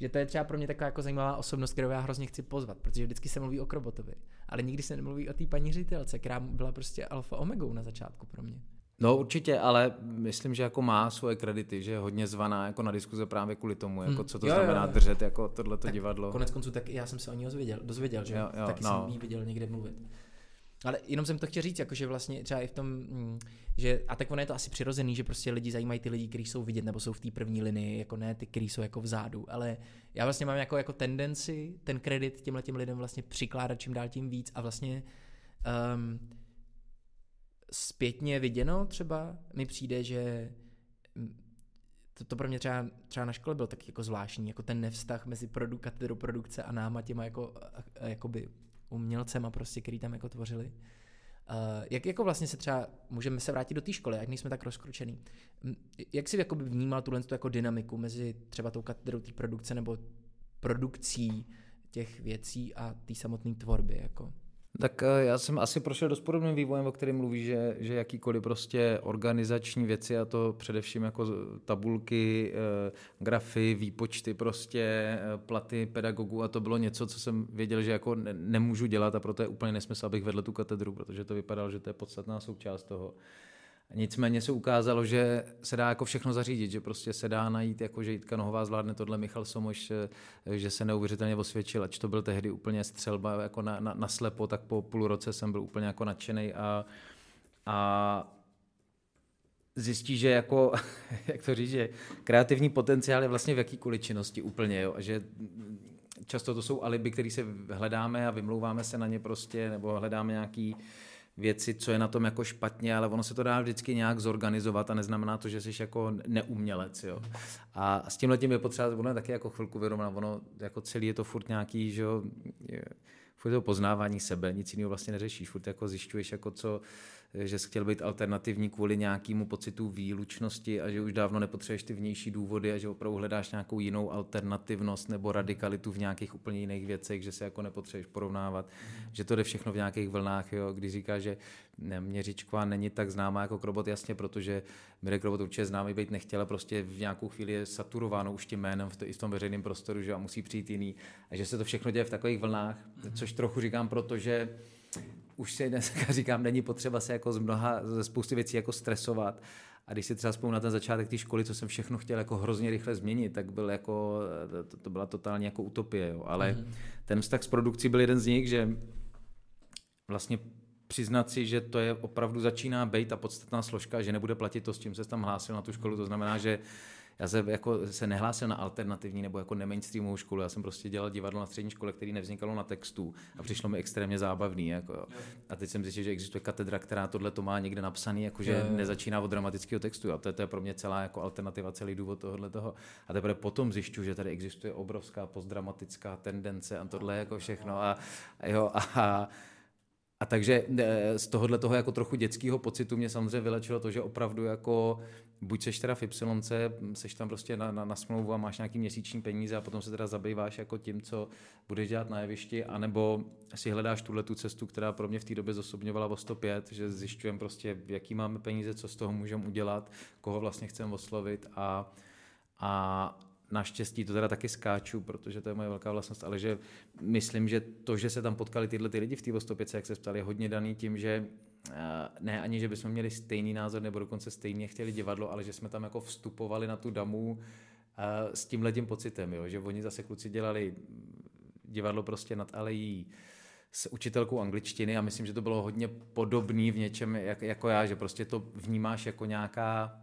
Že to je třeba pro mě taková jako zajímavá osobnost, kterou já hrozně chci pozvat, protože vždycky se mluví o Krobotovi, ale nikdy se nemluví o té paní ředitelce, která byla prostě alfa omegou na začátku pro mě. No určitě, ale myslím, že jako má svoje kredity, že je hodně zvaná jako na diskuze právě kvůli tomu, jako hmm. co to jo, znamená jo, jo. držet jako tohleto tak divadlo. Konec konců tak já jsem se o ní dozvěděl, dozvěděl že jo, jo, taky no. jsem jí viděl někde mluvit. Ale jenom jsem to chtěl říct, jakože vlastně třeba i v tom, mm, že, a tak ono je to asi přirozený, že prostě lidi zajímají ty lidi, kteří jsou vidět nebo jsou v té první linii, jako ne ty, kteří jsou jako vzadu, ale já vlastně mám jako, jako tendenci ten kredit těmhle těm lidem vlastně přikládat čím dál tím víc a vlastně um, zpětně viděno třeba mi přijde, že to, to pro mě třeba, třeba na škole bylo tak jako zvláštní, jako ten nevztah mezi produ, katedrou produkce a náma těma jako, jakoby umělcema prostě, který tam jako tvořili. Uh, jak jako vlastně se třeba, můžeme se vrátit do té školy, jak nejsme tak rozkročený. Jak jsi jakoby vnímal tuhle jako dynamiku mezi třeba tou katedrou té produkce nebo produkcí těch věcí a té samotné tvorby? Jako? Tak eh, já jsem asi prošel dost podobným vývojem, o kterém mluví, že, že jakýkoliv prostě organizační věci, a to především jako tabulky, eh, grafy, výpočty, prostě eh, platy pedagogů a to bylo něco, co jsem věděl, že jako nemůžu dělat a proto je úplně nesmysl, abych vedl tu katedru, protože to vypadalo, že to je podstatná součást toho. Nicméně se ukázalo, že se dá jako všechno zařídit, že prostě se dá najít, jako že Jitka Nohová zvládne tohle, Michal Somoš, že se neuvěřitelně osvědčil, ač to byl tehdy úplně střelba jako na, na, na slepo, tak po půl roce jsem byl úplně jako nadšený a, a zjistí, že jako, <laughs> jak to říct, že kreativní potenciál je vlastně v jakýkoliv činnosti úplně, jo, a že často to jsou alibi, které se hledáme a vymlouváme se na ně prostě, nebo hledáme nějaký věci, co je na tom jako špatně, ale ono se to dá vždycky nějak zorganizovat a neznamená to, že jsi jako neumělec. Jo. A s tímhle tím je potřeba, ono je taky jako chvilku vyrovnat, ono jako celý je to furt nějaký, že jo, je, furt to poznávání sebe, nic jiného vlastně neřešíš, furt jako zjišťuješ, jako co, že jsi chtěl být alternativní kvůli nějakému pocitu výlučnosti a že už dávno nepotřebuješ ty vnější důvody a že opravdu hledáš nějakou jinou alternativnost nebo radikalitu v nějakých úplně jiných věcech, že se jako nepotřebuješ porovnávat, že to jde všechno v nějakých vlnách, jo? když říká, že měřičková není tak známá jako Krobot, jasně, protože Mirek Robot určitě známý být nechtěl, prostě v nějakou chvíli je saturováno už tím jménem v, to, i v tom veřejném prostoru, že a musí přijít jiný a že se to všechno děje v takových vlnách, což trochu říkám, protože už si dneska <laughs> říkám, není potřeba se jako z mnoha, ze spousty věcí jako stresovat. A když si třeba vzpomínám na ten začátek té školy, co jsem všechno chtěl jako hrozně rychle změnit, tak byl jako, to, to byla totálně jako utopie. Jo. Ale mm-hmm. ten vztah s produkcí byl jeden z nich, že vlastně přiznat si, že to je opravdu začíná být ta podstatná složka, že nebude platit to, s čím se tam hlásil na tu školu. To znamená, že já se, jako, se nehlásil na alternativní nebo jako nemainstreamovou školu, já jsem prostě dělal divadlo na střední škole, který nevznikalo na textu a přišlo mi extrémně zábavný. Jako, jo. A teď jsem zjistil, že existuje katedra, která tohle to má někde napsaný, jako, že nezačíná od dramatického textu. A to, to je pro mě celá jako alternativa, celý důvod tohohle toho. A teprve potom zjišťu, že tady existuje obrovská postdramatická tendence a tohle jako všechno. A, jo, a, a takže eh, z tohohle toho jako trochu dětského pocitu mě samozřejmě vylečilo to, že opravdu jako buď seš teda v Y, seš tam prostě na, na, na smlouvu a máš nějaký měsíční peníze a potom se teda zabýváš jako tím, co budeš dělat na jevišti, anebo si hledáš tuhle tu cestu, která pro mě v té době zosobňovala o 105, že zjišťujeme prostě, jaký máme peníze, co z toho můžeme udělat, koho vlastně chceme oslovit a, a naštěstí to teda taky skáču, protože to je moje velká vlastnost, ale že myslím, že to, že se tam potkali tyhle ty lidi v té 105, jak se ptali, je hodně daný tím, že ne ani, že bychom měli stejný názor nebo dokonce stejně chtěli divadlo, ale že jsme tam jako vstupovali na tu damu eh, s tím tím pocitem, jo? že oni zase kluci dělali divadlo prostě nad alejí s učitelkou angličtiny a myslím, že to bylo hodně podobný v něčem jak, jako já, že prostě to vnímáš jako nějaká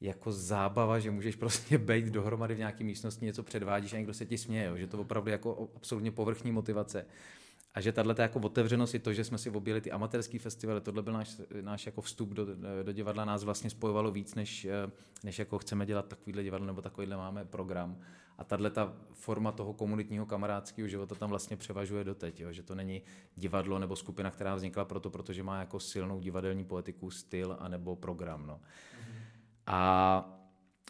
jako zábava, že můžeš prostě <laughs> být dohromady v nějaké místnosti, něco předvádíš a někdo se ti směje, jo? že to opravdu jako absolutně povrchní motivace. A že tahle jako otevřenost i to, že jsme si objeli ty amatérský festivaly, tohle byl náš, náš jako vstup do, do divadla, nás vlastně spojovalo víc, než, než jako chceme dělat takovýhle divadlo nebo takovýhle máme program. A tahle ta forma toho komunitního kamarádského života tam vlastně převažuje doteď, jo? že to není divadlo nebo skupina, která vznikla proto, protože má jako silnou divadelní poetiku, styl anebo program. No. Mm-hmm. A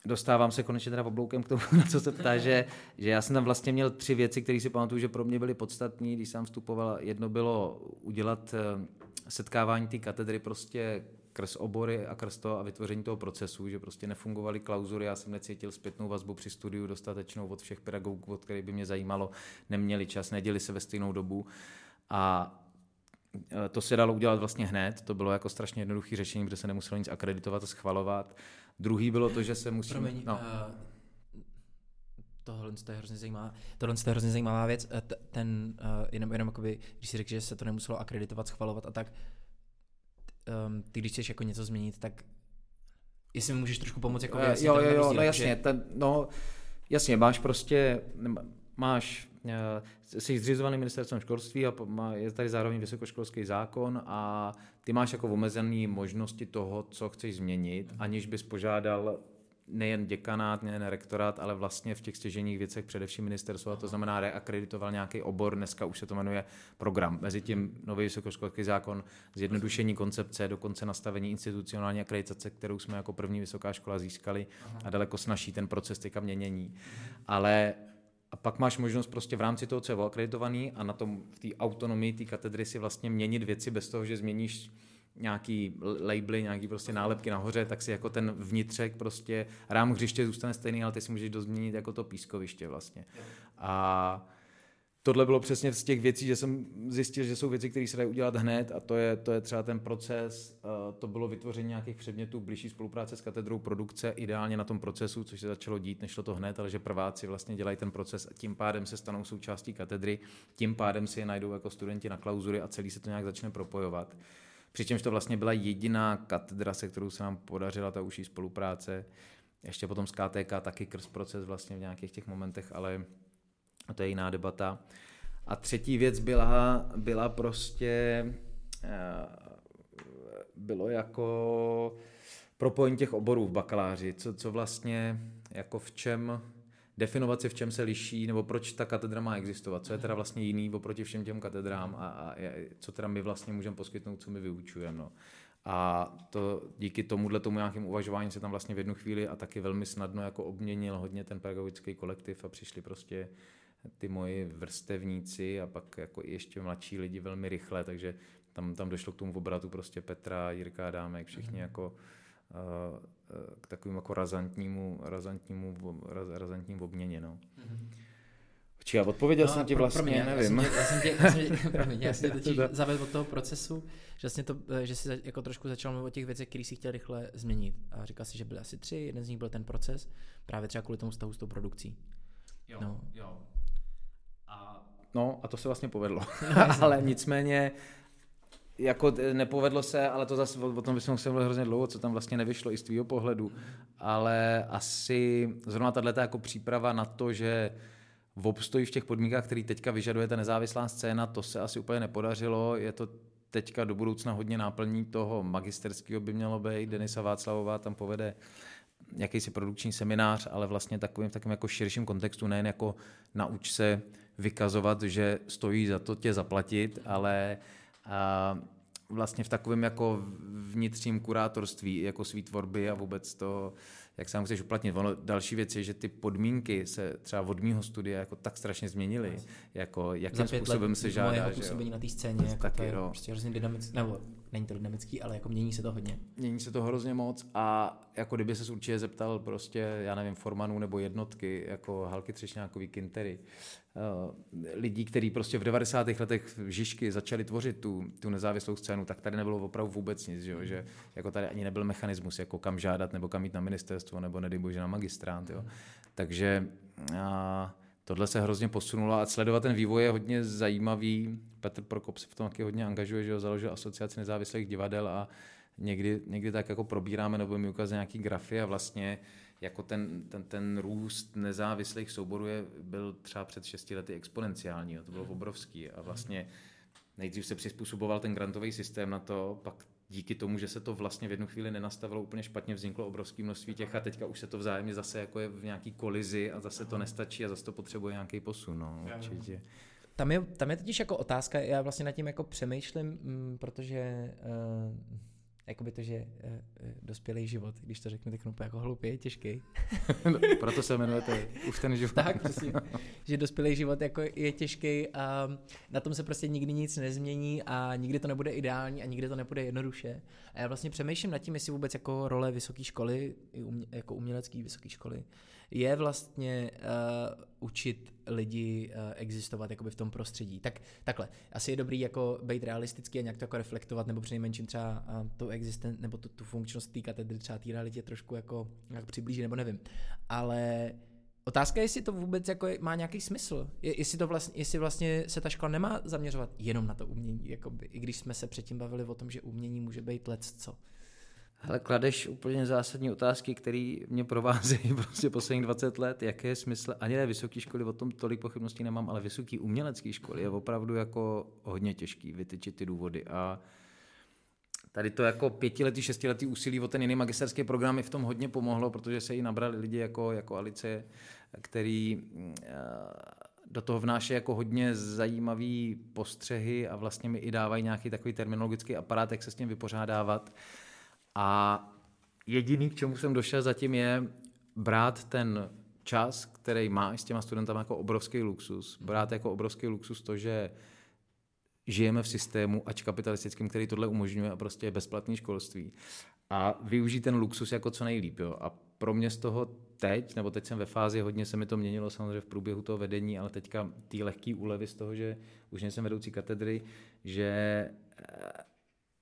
dostávám se konečně teda obloukem k tomu, <laughs> na co se ptá, že, že já jsem tam vlastně měl tři věci, které si pamatuju, že pro mě byly podstatné, když jsem vstupoval. Jedno bylo udělat eh, setkávání té katedry prostě krz obory a krz to a vytvoření toho procesu, že prostě nefungovaly klauzury, já jsem necítil zpětnou vazbu při studiu dostatečnou od všech pedagogů, od kterých by mě zajímalo, neměli čas, neděli se ve stejnou dobu a to se dalo udělat vlastně hned, to bylo jako strašně jednoduché řešení, protože se nemuselo nic akreditovat a schvalovat. Druhý bylo to, že se musí... Promiň, no. uh, tohle je hrozně zajímavá, tohle je hrozně zajímavá věc. Eh, ten, uh, jenom, jenom jakoby, když si řekl, že se to nemuselo akreditovat, schvalovat a tak, um, ty když chceš jako něco změnit, tak jestli mi můžeš trošku pomoct jako uh, Jo, jo, jo, no jasně, že... ten, no jasně, máš prostě, máš jsi zřizovaný ministerstvem školství a je tady zároveň vysokoškolský zákon a ty máš jako omezené možnosti toho, co chceš změnit, aniž bys požádal nejen děkanát, nejen rektorát, ale vlastně v těch stěženích věcech především ministerstvo, a to znamená reakreditoval nějaký obor, dneska už se to jmenuje program. Mezi tím nový vysokoškolský zákon, zjednodušení koncepce, dokonce nastavení institucionální akreditace, kterou jsme jako první vysoká škola získali a daleko snaží ten proces teďka měnění. Ale a pak máš možnost prostě v rámci toho, co je akreditovaný a na tom v té autonomii té katedry si vlastně měnit věci bez toho, že změníš nějaký labely, nějaký prostě nálepky nahoře, tak si jako ten vnitřek prostě rám hřiště zůstane stejný, ale ty si můžeš dozměnit jako to pískoviště vlastně. A tohle bylo přesně z těch věcí, že jsem zjistil, že jsou věci, které se dají udělat hned a to je, to je třeba ten proces, to bylo vytvoření nějakých předmětů, blížší spolupráce s katedrou produkce, ideálně na tom procesu, což se začalo dít, nešlo to hned, ale že prváci vlastně dělají ten proces a tím pádem se stanou součástí katedry, tím pádem si je najdou jako studenti na klauzury a celý se to nějak začne propojovat. Přičemž to vlastně byla jediná katedra, se kterou se nám podařila ta užší spolupráce. Ještě potom z KTK taky krz proces vlastně v nějakých těch momentech, ale a to je jiná debata. A třetí věc byla, byla prostě, eh, bylo jako propojení těch oborů v bakaláři, co, co vlastně, jako v čem, definovat si, v čem se liší, nebo proč ta katedra má existovat, co je teda vlastně jiný oproti všem těm katedrám a, a, co teda my vlastně můžeme poskytnout, co my vyučujeme. No. A to díky tomuhle tomu nějakým uvažování se tam vlastně v jednu chvíli a taky velmi snadno jako obměnil hodně ten pedagogický kolektiv a přišli prostě ty moji vrstevníci a pak jako i ještě mladší lidi velmi rychle, takže tam, tam došlo k tomu obratu prostě Petra, Jirka, Dámek, všichni mm-hmm. jako uh, k takovému jako razantnímu, razantnímu, raz, razantním obměně. No. Mm-hmm. Či já odpověděl no, jsem ti vlastně, pro mě, nevím. Já jsem tě, já jsem tě, <laughs> promiň, já jsem tě totiž zavedl od toho procesu, že, vlastně to, že jsi jako trošku začal mluvit o těch věcech, které si chtěl rychle změnit. A říkal si, že byly asi tři, jeden z nich byl ten proces, právě třeba kvůli tomu vztahu s tou produkcí. Jo, no. jo. No a to se vlastně povedlo. <laughs> <laughs> Ale nicméně jako nepovedlo se, ale to zase, o tom bychom se hrozně dlouho, co tam vlastně nevyšlo i z tvýho pohledu, ale asi zrovna tato jako příprava na to, že v obstoji v těch podmínkách, který teďka vyžaduje ta nezávislá scéna, to se asi úplně nepodařilo. Je to teďka do budoucna hodně náplní toho magisterského by mělo být. Denisa Václavová tam povede jakýsi produkční seminář, ale vlastně takovým, takovým jako širším kontextu, nejen jako nauč se vykazovat, že stojí za to tě zaplatit, ale a vlastně v takovém jako vnitřním kurátorství, jako svý tvorby a vůbec to, jak se chceš uplatnit. Ono, další věc je, že ty podmínky se třeba od mýho studia jako tak strašně změnily, jako jakým způsobem se žádá. Moje působení na té scéně, jako taky, to je no. prostě hrozně dynamické, nebo není to dynamický, ale jako mění se to hodně. Mění se to hrozně moc a jako kdyby se určitě zeptal prostě, já nevím, formanů nebo jednotky, jako Halky Třešňákový, Kintery, eh, lidí, kteří prostě v 90. letech v Žižky začali tvořit tu, tu nezávislou scénu, tak tady nebylo opravdu vůbec nic, že, jo? že jako tady ani nebyl mechanismus, jako kam žádat nebo kam jít na ministerstvo nebo nedej bože na magistrát. Jo? Takže a, tohle se hrozně posunulo a sledovat ten vývoj je hodně zajímavý. Petr Prokop se v tom taky hodně angažuje, že ho založil asociaci nezávislých divadel a někdy, někdy tak jako probíráme nebo mi ukazuje nějaký grafy a vlastně jako ten, ten, ten růst nezávislých souborů je, byl třeba před 6 lety exponenciální, to bylo obrovský a vlastně nejdřív se přizpůsoboval ten grantový systém na to, pak díky tomu, že se to vlastně v jednu chvíli nenastavilo úplně špatně, vzniklo obrovské množství těch a teďka už se to vzájemně zase jako je v nějaký kolizi a zase to nestačí a zase to potřebuje nějaký posun, no, určitě. Tam je, tam je totiž jako otázka, já vlastně nad tím jako přemýšlím, m, mm, protože uh, jakoby to, že uh, dospělý život, když to řeknu tak jako hloupě, je těžký. <laughs> no, proto se jmenujete už ten život. tak, přesně. že dospělý život jako je těžký a na tom se prostě nikdy nic nezmění a nikdy to nebude ideální a nikdy to nebude jednoduše. A já vlastně přemýšlím nad tím, jestli vůbec jako role vysoké školy, jako umělecké vysoké školy, je vlastně uh, učit lidi uh, existovat jakoby v tom prostředí. Tak takhle, asi je dobrý jako být realistický a nějak to jako reflektovat, nebo přinejmenším třeba uh, tu existen, nebo tu, tu funkčnost té katedry třeba té realitě trošku jako nějak přiblížit, nebo nevím. Ale Otázka je, jestli to vůbec jako má nějaký smysl. Je, jestli, to vlastně, jestli vlastně se ta škola nemá zaměřovat jenom na to umění, jakoby, i když jsme se předtím bavili o tom, že umění může být let co. Ale kladeš úplně zásadní otázky, které mě provázejí <laughs> prostě posledních 20 let. Jaké je smysl? Ani ne vysoké školy, o tom tolik pochybností nemám, ale vysoký umělecký školy je opravdu jako hodně těžký vytyčit ty důvody. A tady to jako pětiletý, šestiletý úsilí o ten jiný magisterský program mi v tom hodně pomohlo, protože se jí nabrali lidi jako, jako Alice, který eh, do toho vnáší jako hodně zajímavý postřehy a vlastně mi i dávají nějaký takový terminologický aparát, jak se s tím vypořádávat. A jediný, k čemu jsem došel zatím, je brát ten čas, který máš s těma studentama jako obrovský luxus. Brát jako obrovský luxus to, že žijeme v systému, ač kapitalistickém, který tohle umožňuje a prostě je bezplatný školství. A využít ten luxus jako co nejlíp. Jo. A pro mě z toho teď, nebo teď jsem ve fázi, hodně se mi to měnilo samozřejmě v průběhu toho vedení, ale teďka ty lehký úlevy z toho, že už nejsem vedoucí katedry, že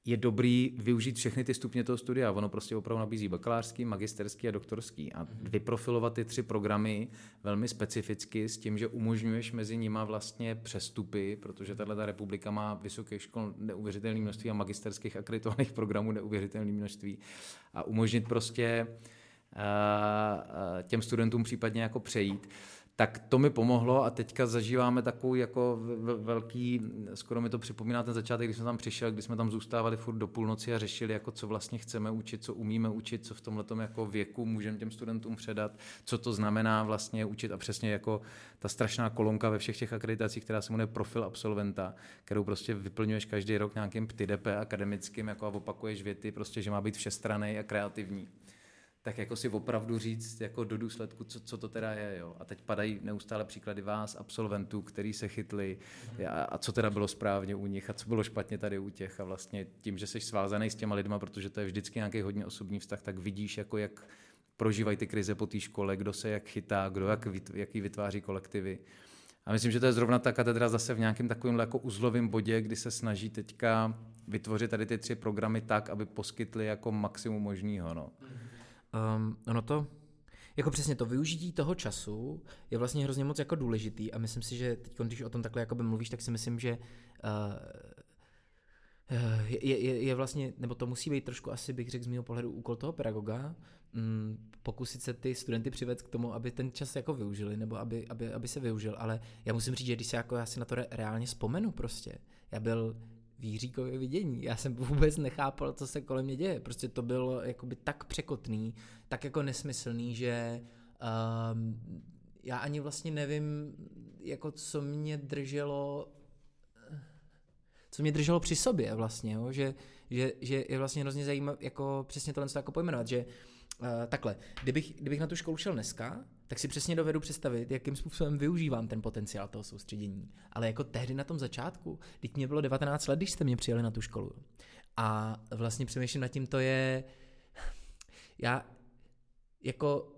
je dobrý využít všechny ty stupně toho studia. Ono prostě opravdu nabízí bakalářský, magisterský a doktorský. A mhm. vyprofilovat ty tři programy velmi specificky s tím, že umožňuješ mezi nima vlastně přestupy, protože tahle republika má vysokých škol neuvěřitelné množství a magisterských akreditovaných <laughs> programů neuvěřitelné množství. A umožnit prostě uh, těm studentům případně jako přejít tak to mi pomohlo a teďka zažíváme takový jako velký, skoro mi to připomíná ten začátek, když jsme tam přišel, když jsme tam zůstávali furt do půlnoci a řešili, jako co vlastně chceme učit, co umíme učit, co v tomhle jako věku můžeme těm studentům předat, co to znamená vlastně učit a přesně jako ta strašná kolonka ve všech těch akreditacích, která se jmenuje profil absolventa, kterou prostě vyplňuješ každý rok nějakým PTDP akademickým jako a opakuješ věty, prostě, že má být všestraný a kreativní tak jako si opravdu říct jako do důsledku, co, co to teda je. Jo. A teď padají neustále příklady vás, absolventů, který se chytli a, a co teda bylo správně u nich a co bylo špatně tady u těch. A vlastně tím, že jsi svázaný s těma lidma, protože to je vždycky nějaký hodně osobní vztah, tak vidíš, jako jak prožívají ty krize po té škole, kdo se jak chytá, kdo jak, jaký vytváří kolektivy. A myslím, že to je zrovna ta katedra zase v nějakém takovém jako uzlovém bodě, kdy se snaží teďka vytvořit tady ty tři programy tak, aby poskytli jako maximum možného. No. Mm-hmm. Um, ono to, jako přesně to využití toho času je vlastně hrozně moc jako důležitý a myslím si, že teď, když o tom takhle jakoby mluvíš, tak si myslím, že uh, je, je, je vlastně, nebo to musí být trošku asi bych řekl z mého pohledu úkol toho pedagoga, um, pokusit se ty studenty přivést k tomu, aby ten čas jako využili, nebo aby, aby, aby se využil, ale já musím říct, že když se jako já si na to re, reálně vzpomenu prostě, já byl Jiříkově vidění. Já jsem vůbec nechápal, co se kolem mě děje. Prostě to bylo jakoby tak překotný, tak jako nesmyslný, že um, já ani vlastně nevím, jako co mě drželo co mě drželo při sobě vlastně, jo? Že, že, že je vlastně hrozně zajímavé jako přesně tohle jako pojmenovat, že uh, takhle, kdybych, kdybych na tu školu šel dneska, tak si přesně dovedu představit, jakým způsobem využívám ten potenciál toho soustředění. Ale jako tehdy na tom začátku, teď mě bylo 19 let, když jste mě přijeli na tu školu. A vlastně přemýšlím nad tím, to je... Já jako,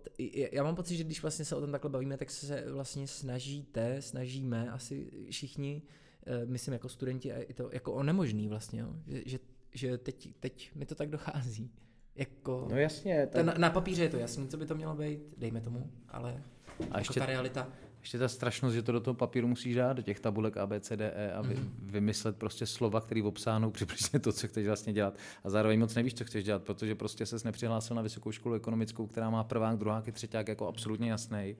já mám pocit, že když vlastně se o tom takhle bavíme, tak se vlastně snažíte, snažíme asi všichni, eh, myslím jako studenti, a to jako o nemožný vlastně, jo? že, že, že teď, teď mi to tak dochází. Jako, no jasně. Tak... Na, na papíře je to jasný, co by to mělo být, dejme tomu, ale a jako ještě, ta realita. Ještě ta strašnost, že to do toho papíru musíš dát, do těch tabulek A, B, C, D, E a vy, mm-hmm. vymyslet prostě slova, které obsáhnou přibližně to, co chceš vlastně dělat. A zároveň moc nevíš, co chceš dělat, protože prostě ses nepřihlásil na vysokou školu ekonomickou, která má prvák, druhák i třetíák jako absolutně jasný.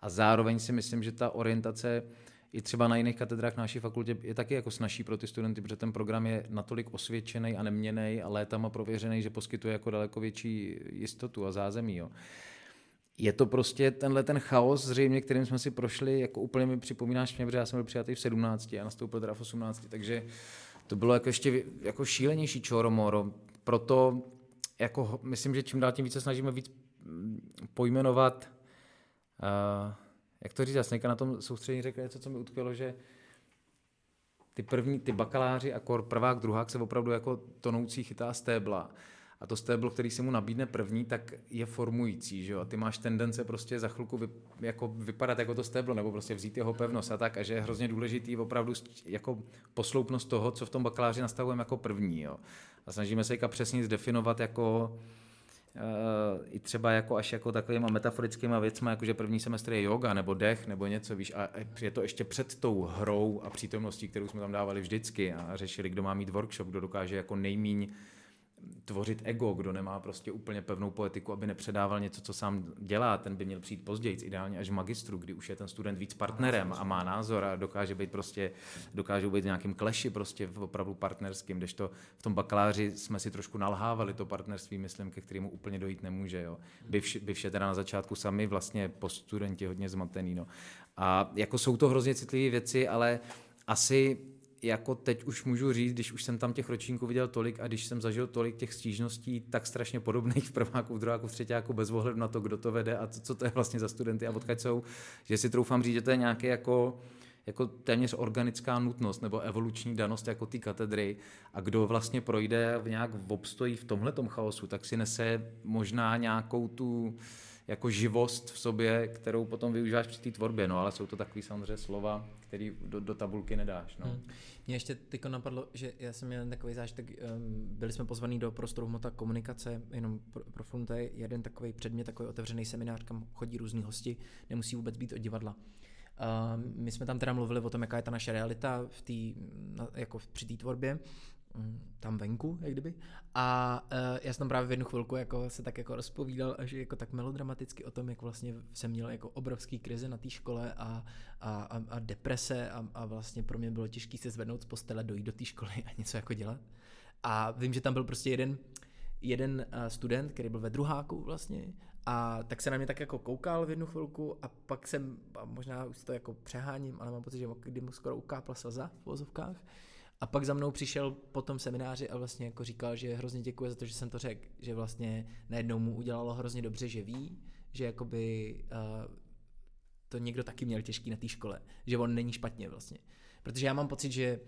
A zároveň si myslím, že ta orientace i třeba na jiných katedrách na naší fakultě je taky jako snaží pro ty studenty, protože ten program je natolik osvědčený a neměný a létama prověřený, že poskytuje jako daleko větší jistotu a zázemí. Jo. Je to prostě tenhle ten chaos zřejmě, kterým jsme si prošli, jako úplně mi připomínáš mě, protože já jsem byl přijatý v 17 a nastoupil teda v 18, takže to bylo jako ještě jako šílenější čoromoro. Proto jako, myslím, že čím dál tím více snažíme víc mm, pojmenovat uh, jak to říct, já jsem na tom soustředění řekl něco, co mi utkvělo, že ty první, ty bakaláři a kor prvák, druhák se opravdu jako tonoucí chytá stébla. A to stéblo, který se mu nabídne první, tak je formující, že jo? A ty máš tendence prostě za chvilku vy, jako vypadat jako to stéblo, nebo prostě vzít jeho pevnost a tak. A že je hrozně důležitý opravdu jako posloupnost toho, co v tom bakaláři nastavujeme jako první, jo? A snažíme se přesně zdefinovat jako i třeba jako až jako takovýma metaforickýma věcma, jako že první semestr je yoga nebo dech nebo něco, víš, a je to ještě před tou hrou a přítomností, kterou jsme tam dávali vždycky a řešili, kdo má mít workshop, kdo dokáže jako nejmíň tvořit ego, kdo nemá prostě úplně pevnou poetiku, aby nepředával něco, co sám dělá, ten by měl přijít později, ideálně až v magistru, kdy už je ten student víc partnerem a má názor a dokáže být prostě, dokáže být v nějakým kleši prostě v opravdu partnerským, kdežto v tom bakaláři jsme si trošku nalhávali to partnerství, myslím, ke kterému úplně dojít nemůže, jo. By vše, by vše teda na začátku sami vlastně po studenti hodně zmatený, no. A jako jsou to hrozně citlivé věci, ale asi jako teď už můžu říct, když už jsem tam těch ročníků viděl tolik a když jsem zažil tolik těch stížností tak strašně podobných v prváku, v druháku, v třetíku, bez ohledu na to, kdo to vede a co, co to je vlastně za studenty a odkud jsou, že si troufám říct, že to je nějaké jako jako téměř organická nutnost nebo evoluční danost jako ty katedry. A kdo vlastně projde v nějak obstojí v tomhletom chaosu, tak si nese možná nějakou tu jako živost v sobě, kterou potom využíváš při té tvorbě, no ale jsou to takové samozřejmě slova, které do, do tabulky nedáš. No. Hmm. Mně ještě teď napadlo, že já jsem měl takový zážitek, um, byli jsme pozvaní do prostoru hmota komunikace, jenom pro, pro film, to je jeden takový předmět, takový otevřený seminář, kam chodí různí hosti, nemusí vůbec být od divadla. Uh, my jsme tam teda mluvili o tom, jaká je ta naše realita v tý, jako při té tvorbě tam venku, jak kdyby. A uh, já jsem tam právě v jednu chvilku jako se tak jako rozpovídal až jako tak melodramaticky o tom, jak vlastně jsem měl jako obrovský krize na té škole a, a, a, a deprese a, a vlastně pro mě bylo těžké se zvednout z postele, dojít do té školy a něco jako dělat. A vím, že tam byl prostě jeden, jeden uh, student, který byl ve druháku vlastně a tak se na mě tak jako koukal v jednu chvilku a pak jsem, a možná už to jako přeháním, ale mám pocit, že kdy mu skoro ukápla slza v vozovkách, a pak za mnou přišel po tom semináři a vlastně jako říkal, že hrozně děkuje za to, že jsem to řekl, že vlastně najednou mu udělalo hrozně dobře, že ví, že jakoby uh, to někdo taky měl těžký na té škole, že on není špatně vlastně. Protože já mám pocit, že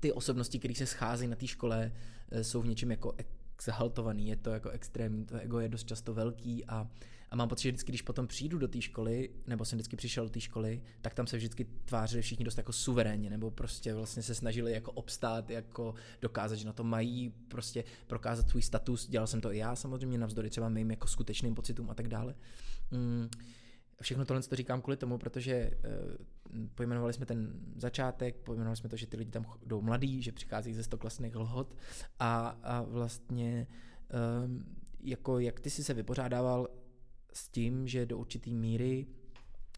ty osobnosti, které se scházejí na té škole, eh, jsou v něčem jako exaltovaný, je to jako extrémní, to ego je dost často velký a a mám pocit, že vždycky, když potom přijdu do té školy, nebo jsem vždycky přišel do té školy, tak tam se vždycky tvářili všichni dost jako suverénně, nebo prostě vlastně se snažili jako obstát, jako dokázat, že na to mají, prostě prokázat svůj status. Dělal jsem to i já samozřejmě, navzdory třeba mým jako skutečným pocitům a tak dále. Mm. Všechno tohle to říkám kvůli tomu, protože uh, pojmenovali jsme ten začátek, pojmenovali jsme to, že ty lidi tam jdou mladí, že přichází ze stoklasných lhot a, a vlastně um, jako jak ty jsi se vypořádával s tím, že do určitý míry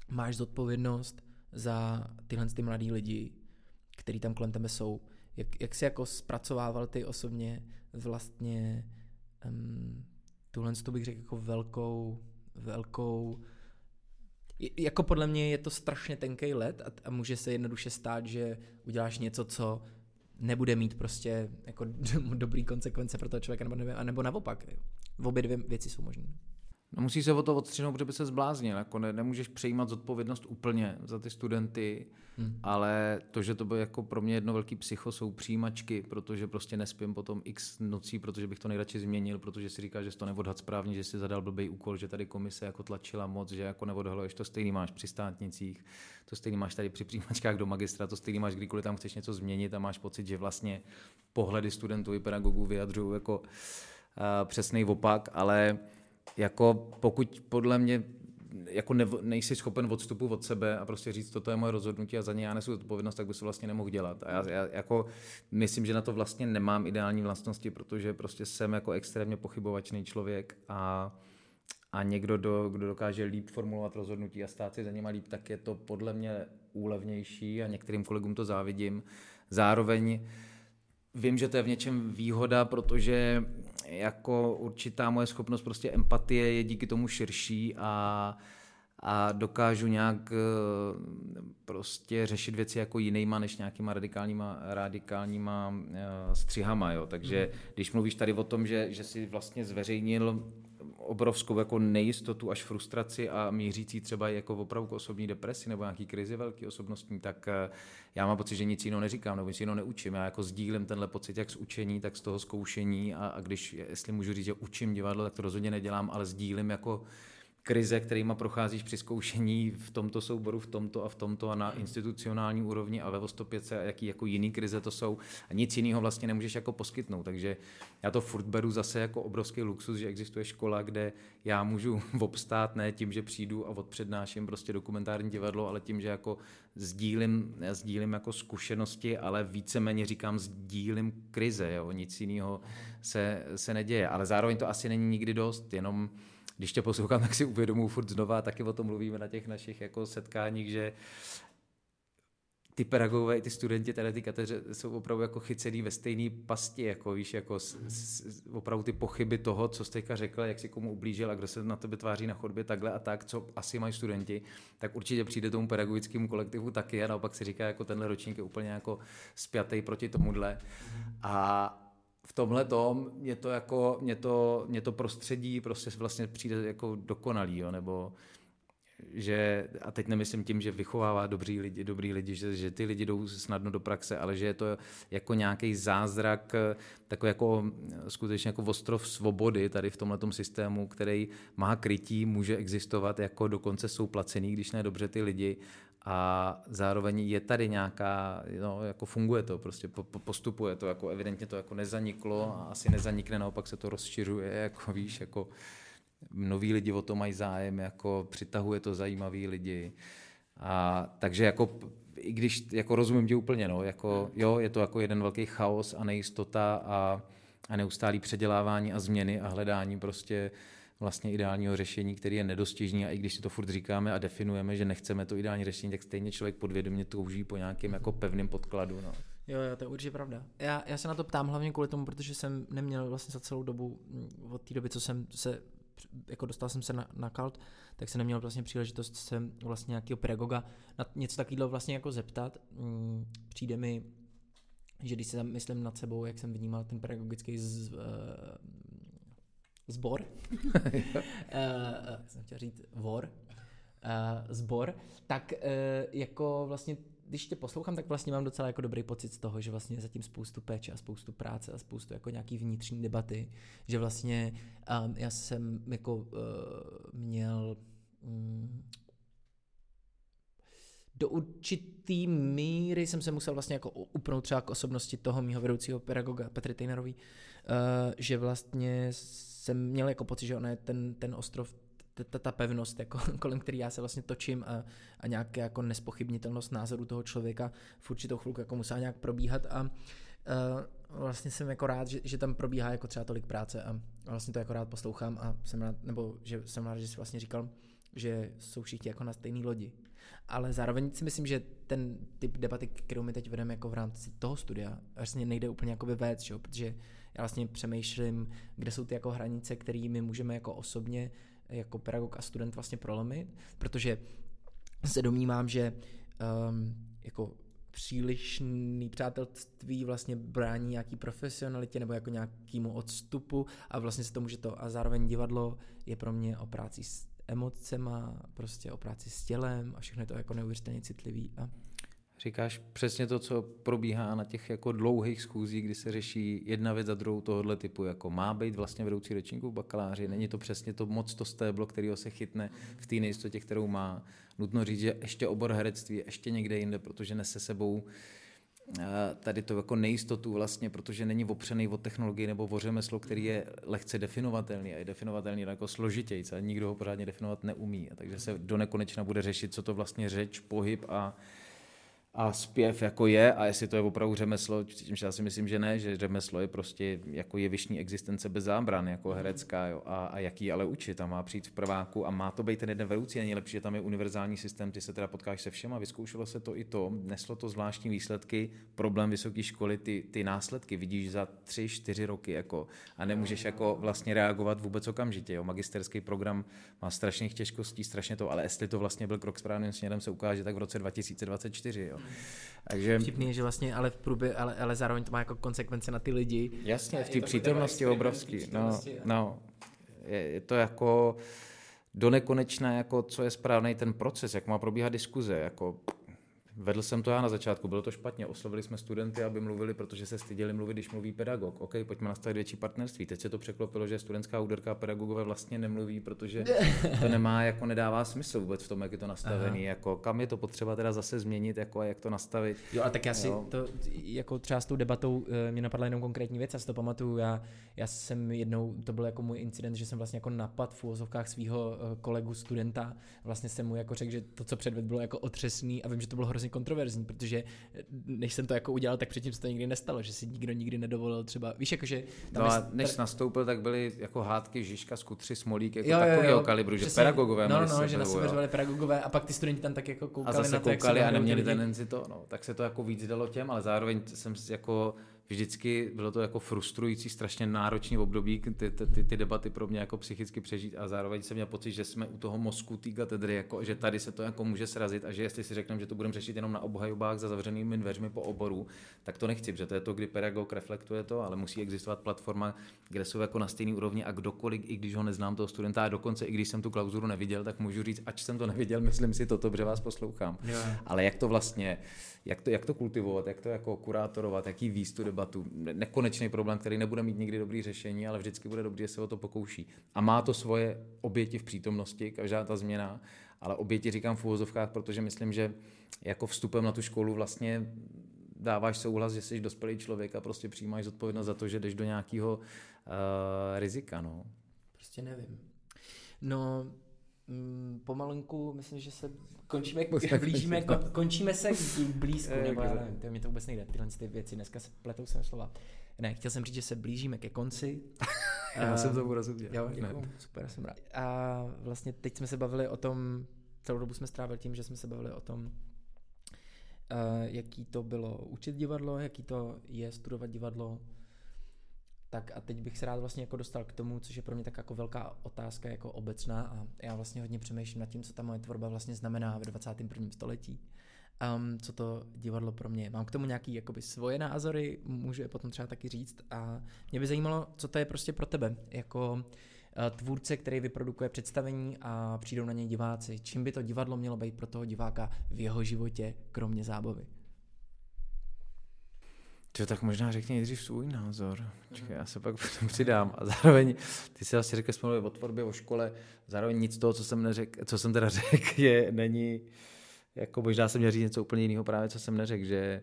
máš zodpovědnost za tyhle ty mladý lidi, který tam kolem tebe jsou. Jak, jak jsi jako zpracovával ty osobně vlastně um, tuhle to bych řekl jako velkou, velkou jako podle mě je to strašně tenký let a, a může se jednoduše stát, že uděláš něco, co nebude mít prostě jako <laughs> dobrý konsekvence pro toho člověka, nebo, nebo, nebo naopak. V obě dvě věci jsou možné. No musí se o to odstřihnout, protože by se zbláznil. Jako ne, nemůžeš přejímat zodpovědnost úplně za ty studenty, hmm. ale to, že to bylo jako pro mě jedno velký psycho, jsou přijímačky, protože prostě nespím potom x nocí, protože bych to nejradši změnil, protože si říká, že jsi to neodhad správně, že si zadal blbý úkol, že tady komise jako tlačila moc, že jako neodhaluješ to stejný máš při státnicích, to stejný máš tady při přijímačkách do magistra, to stejný máš kdykoliv tam chceš něco změnit a máš pocit, že vlastně pohledy studentů i pedagogů vyjadřují jako uh, přesný opak, ale jako pokud podle mě jako ne, nejsi schopen odstupu od sebe a prostě říct, toto je moje rozhodnutí a za ně já nesu odpovědnost, tak by se vlastně nemohl dělat. A já, já jako myslím, že na to vlastně nemám ideální vlastnosti, protože prostě jsem jako extrémně pochybovačný člověk a, a někdo, do, kdo dokáže líp formulovat rozhodnutí a stát si za něma líp, tak je to podle mě úlevnější a některým kolegům to závidím. Zároveň vím, že to je v něčem výhoda, protože jako určitá moje schopnost prostě empatie je díky tomu širší a, a dokážu nějak eh, prostě řešit věci jako jinýma než nějakýma radikálníma, radikálníma eh, střihama. Jo. Takže mm. když mluvíš tady o tom, že, že si vlastně zveřejnil obrovskou jako nejistotu až frustraci a mířící třeba jako opravdu k osobní depresi nebo nějaký krizi velký osobnostní, tak eh, já mám pocit, že nic jiného neříkám nebo nic jiného neučím. Já jako sdílím tenhle pocit jak z učení, tak z toho zkoušení a, a když, jestli můžu říct, že učím divadlo, tak to rozhodně nedělám, ale sdílím jako krize, kterýma procházíš při zkoušení v tomto souboru, v tomto a v tomto a na institucionální úrovni a ve Vostopěce a jaký jako jiný krize to jsou a nic jiného vlastně nemůžeš jako poskytnout. Takže já to furt beru zase jako obrovský luxus, že existuje škola, kde já můžu <laughs> obstát ne tím, že přijdu a odpřednáším prostě dokumentární divadlo, ale tím, že jako sdílím, sdílím jako zkušenosti, ale víceméně říkám sdílím krize, jo? nic jiného se, se neděje. Ale zároveň to asi není nikdy dost, jenom když tě poslouchám, tak si uvědomuji furt znova, taky o tom mluvíme na těch našich jako setkáních, že ty pedagogové i ty studenti tady ty kateře jsou opravdu jako chycený ve stejné pasti, jako víš, jako s, s, opravdu ty pochyby toho, co jste řekl, jak si komu ublížil a kdo se na tebe tváří na chodbě takhle a tak, co asi mají studenti, tak určitě přijde tomu pedagogickému kolektivu taky a naopak si říká, jako tenhle ročník je úplně jako spjatý proti tomuhle. A v tomhle tom mě to jako, mě to, mě to prostředí prostě vlastně přijde jako dokonalý, jo, nebo že, a teď nemyslím tím, že vychovává dobrý lidi, dobrý lidi že, že ty lidi jdou snadno do praxe, ale že je to jako nějaký zázrak, takový jako skutečně jako ostrov svobody tady v tomhle systému, který má krytí, může existovat, jako dokonce jsou placený, když ne dobře ty lidi a zároveň je tady nějaká, no, jako funguje to, prostě postupuje to, jako evidentně to jako nezaniklo a asi nezanikne, naopak se to rozšiřuje, jako víš, jako noví lidi o to mají zájem, jako přitahuje to zajímavý lidi. A, takže jako i když jako rozumím tě úplně, no, jako jo, je to jako jeden velký chaos a nejistota a, a neustálý předělávání a změny a hledání prostě vlastně ideálního řešení, který je nedostižný a i když si to furt říkáme a definujeme, že nechceme to ideální řešení, tak stejně člověk podvědomě touží po nějakém jako pevném podkladu. No. Jo, jo, to je určitě pravda. Já, já se na to ptám hlavně kvůli tomu, protože jsem neměl vlastně za celou dobu, mm, od té doby, co jsem se, jako dostal jsem se na, na kalt, tak jsem neměl vlastně příležitost se vlastně nějakého pedagoga na něco takového vlastně jako zeptat. Mm, přijde mi, že když se myslím nad sebou, jak jsem vnímal ten pedagogický z, uh, zbor, uh, <laughs> jsem chtěl říct vor, uh, zbor, tak uh, jako vlastně když tě poslouchám, tak vlastně mám docela jako dobrý pocit z toho, že vlastně zatím spoustu péče a spoustu práce a spoustu jako nějaký vnitřní debaty, že vlastně um, já jsem jako uh, měl um, do určitý míry jsem se musel vlastně jako upnout třeba k osobnosti toho mýho vedoucího pedagoga Petry Tejnerový, uh, že vlastně jsem měl jako pocit, že on je ten, ten ostrov ta, ta pevnost, jako, <laughs> kolem který já se vlastně točím a, a nějaká jako nespochybnitelnost názoru toho člověka v určitou chvilku jako musela nějak probíhat a uh, vlastně jsem jako rád, že, že tam probíhá jako třeba tolik práce a, a vlastně to jako rád poslouchám a jsem rád, nebo že jsem rád, že jsi vlastně říkal, že jsou všichni jako na stejné lodi. Ale zároveň si myslím, že ten typ debaty, kterou my teď vedeme jako v rámci toho studia, vlastně nejde úplně jako vést, že? protože já vlastně přemýšlím, kde jsou ty jako hranice, které my můžeme jako osobně jako pedagog a student vlastně prolomit, protože se domnívám, že um, jako přílišný přátelství vlastně brání nějaký profesionalitě nebo jako nějakému odstupu a vlastně se to může to a zároveň divadlo je pro mě o práci s emocema, prostě o práci s tělem a všechno je to jako neuvěřitelně citlivý a Říkáš přesně to, co probíhá na těch jako dlouhých schůzích, kdy se řeší jedna věc za druhou tohohle typu, jako má být vlastně vedoucí ročníku v bakaláři, není to přesně to moc to stéblo, kterého se chytne v té nejistotě, kterou má. Nutno říct, že ještě obor herectví ještě někde jinde, protože nese sebou eh, tady to jako nejistotu vlastně, protože není opřený o technologii nebo o řemeslo, který je lehce definovatelný a je definovatelný jako složitějc a nikdo ho pořádně definovat neumí. A takže se do nekonečna bude řešit, co to vlastně řeč, pohyb a a zpěv jako je a jestli to je opravdu řemeslo, čímž já si myslím, že ne, že řemeslo je prostě jako jevišní existence bez zábran, jako mhm. herecká jo, a, a jaký ale učit a má přijít v prváku a má to být ten jeden vedoucí, není lepší, že tam je univerzální systém, ty se teda potkáš se všema, vyzkoušelo se to i to, neslo to zvláštní výsledky, problém vysoké školy, ty, ty následky vidíš za tři, čtyři roky jako a nemůžeš jako vlastně reagovat vůbec okamžitě, jo. magisterský program má strašných těžkostí, strašně to, ale jestli to vlastně byl krok správným směrem, se ukáže tak v roce 2024, jo. Takže... Vtipný je, že vlastně, ale v průběhu, ale, ale zároveň to má jako konsekvence na ty lidi. Jasně, v té přítomnosti obrovský. No, no, je, je to jako do nekonečna, jako co je správný ten proces, jak má probíhat diskuze, jako Vedl jsem to já na začátku, bylo to špatně. Oslovili jsme studenty, aby mluvili, protože se styděli mluvit, když mluví pedagog. OK, pojďme nastavit větší partnerství. Teď se to překlopilo, že studentská úderka a pedagogové vlastně nemluví, protože <laughs> to nemá, jako nedává smysl vůbec v tom, jak je to nastavený. Jako, kam je to potřeba teda zase změnit, jako a jak to nastavit. Jo, a tak já si jo. to, jako třeba s tou debatou, eh, mě napadla jenom konkrétní věc, já si to pamatuju, já, já jsem jednou, to byl jako můj incident, že jsem vlastně jako napad v úvozovkách svého eh, kolegu studenta, vlastně jsem mu jako řekl, že to, co předvedl, bylo jako otřesný a vím, že to bylo hrozně hrozně kontroverzní, protože než jsem to jako udělal, tak předtím se to nikdy nestalo, že si nikdo nikdy nedovolil třeba, víš, jakože... Tam no a než nastoupil, tak byly jako hádky Žižka, Skutři, Smolík, jako jo, takového kalibru, že pedagogové No, no, že na sebe řvali pedagogové a pak ty studenti tam tak jako koukali a zase na to, koukali a neměli tendenci to, no, tak se to jako víc dalo těm, ale zároveň jsem jako vždycky bylo to jako frustrující, strašně náročný období, ty, ty, ty, ty debaty pro mě jako psychicky přežít a zároveň jsem měl pocit, že jsme u toho mozku té katedry, jako, že tady se to jako může srazit a že jestli si řekneme, že to budeme řešit jenom na obhajobách za zavřenými dveřmi po oboru, tak to nechci, protože to je to, kdy pedagog reflektuje to, ale musí existovat platforma, kde jsou jako na stejné úrovni a kdokoliv, i když ho neznám toho studenta a dokonce i když jsem tu klauzuru neviděl, tak můžu říct, ač jsem to neviděl, <laughs> myslím si toto, protože vás poslouchám. Jo. Ale jak to vlastně jak to, jak to kultivovat, jak to jako kurátorovat, jaký víc tu debatu. Nekonečný problém, který nebude mít nikdy dobrý řešení, ale vždycky bude dobrý, že se o to pokouší. A má to svoje oběti v přítomnosti, každá ta změna, ale oběti říkám v úvozovkách, protože myslím, že jako vstupem na tu školu vlastně dáváš souhlas, že jsi dospělý člověk a prostě přijímáš zodpovědnost za to, že jdeš do nějakého uh, rizika. No. Prostě nevím. No, mm, pomalinku myslím, že se končíme, blížíme, kon, končíme se k blízku, Eh, nebo já nevím, to mě to vůbec nejde, tyhle ty věci, dneska se pletou se slova. Ne, chtěl jsem říct, že se blížíme ke konci. <laughs> Já jsem Ehm, tomu rozuměl. Jo, děkuju, super, jsem rád. A vlastně teď jsme se bavili o tom, celou dobu jsme strávili tím, že jsme se bavili o tom, uh, jaký to bylo učit divadlo, jaký to je studovat divadlo. Tak a teď bych se rád vlastně jako dostal k tomu, což je pro mě tak jako velká otázka jako obecná a já vlastně hodně přemýšlím nad tím, co ta moje tvorba vlastně znamená v 21. století. Um, co to divadlo pro mě. Mám k tomu nějaký jakoby svoje názory, můžu je potom třeba taky říct a mě by zajímalo, co to je prostě pro tebe, jako eh, tvůrce, který vyprodukuje představení a přijdou na něj diváci. Čím by to divadlo mělo být pro toho diváka v jeho životě, kromě zábavy? Čo, tak možná řekni nejdřív svůj názor. Čekaj, já se pak potom přidám. A zároveň, ty si asi řekl, jsme o tvorbě, o škole, zároveň nic z toho, co jsem, neřek, co jsem teda <laughs> řekl, je, není, jako možná jsem měl říct něco úplně jiného právě, co jsem neřekl, že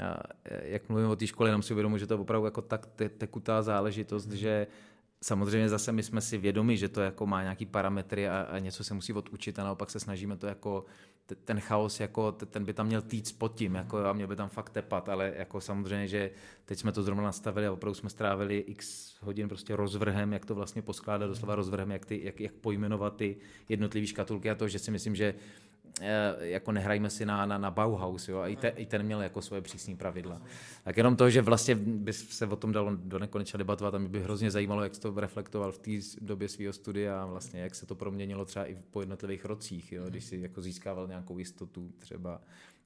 a, jak mluvím o té škole, jenom si uvědomuji, že to je opravdu jako tak te, tekutá záležitost, že samozřejmě zase my jsme si vědomi, že to jako má nějaký parametry a, a něco se musí odučit a naopak se snažíme to jako ten chaos, jako ten by tam měl týc pod tím, jako a měl by tam fakt tepat, ale jako samozřejmě, že teď jsme to zrovna nastavili a opravdu jsme strávili x hodin prostě rozvrhem, jak to vlastně poskládat, doslova rozvrhem, jak, ty, jak, jak pojmenovat ty jednotlivé škatulky a to, že si myslím, že jako nehrajme si na, na, na Bauhaus, jo, a i, te, i ten měl jako svoje přísné pravidla. Tak jenom to, že vlastně by se o tom dalo do nekonečna debatovat a mě by hrozně zajímalo, jak jsi to reflektoval v té době svého studia a vlastně jak se to proměnilo třeba i po jednotlivých rocích, jo, když si jako získával nějakou jistotu třeba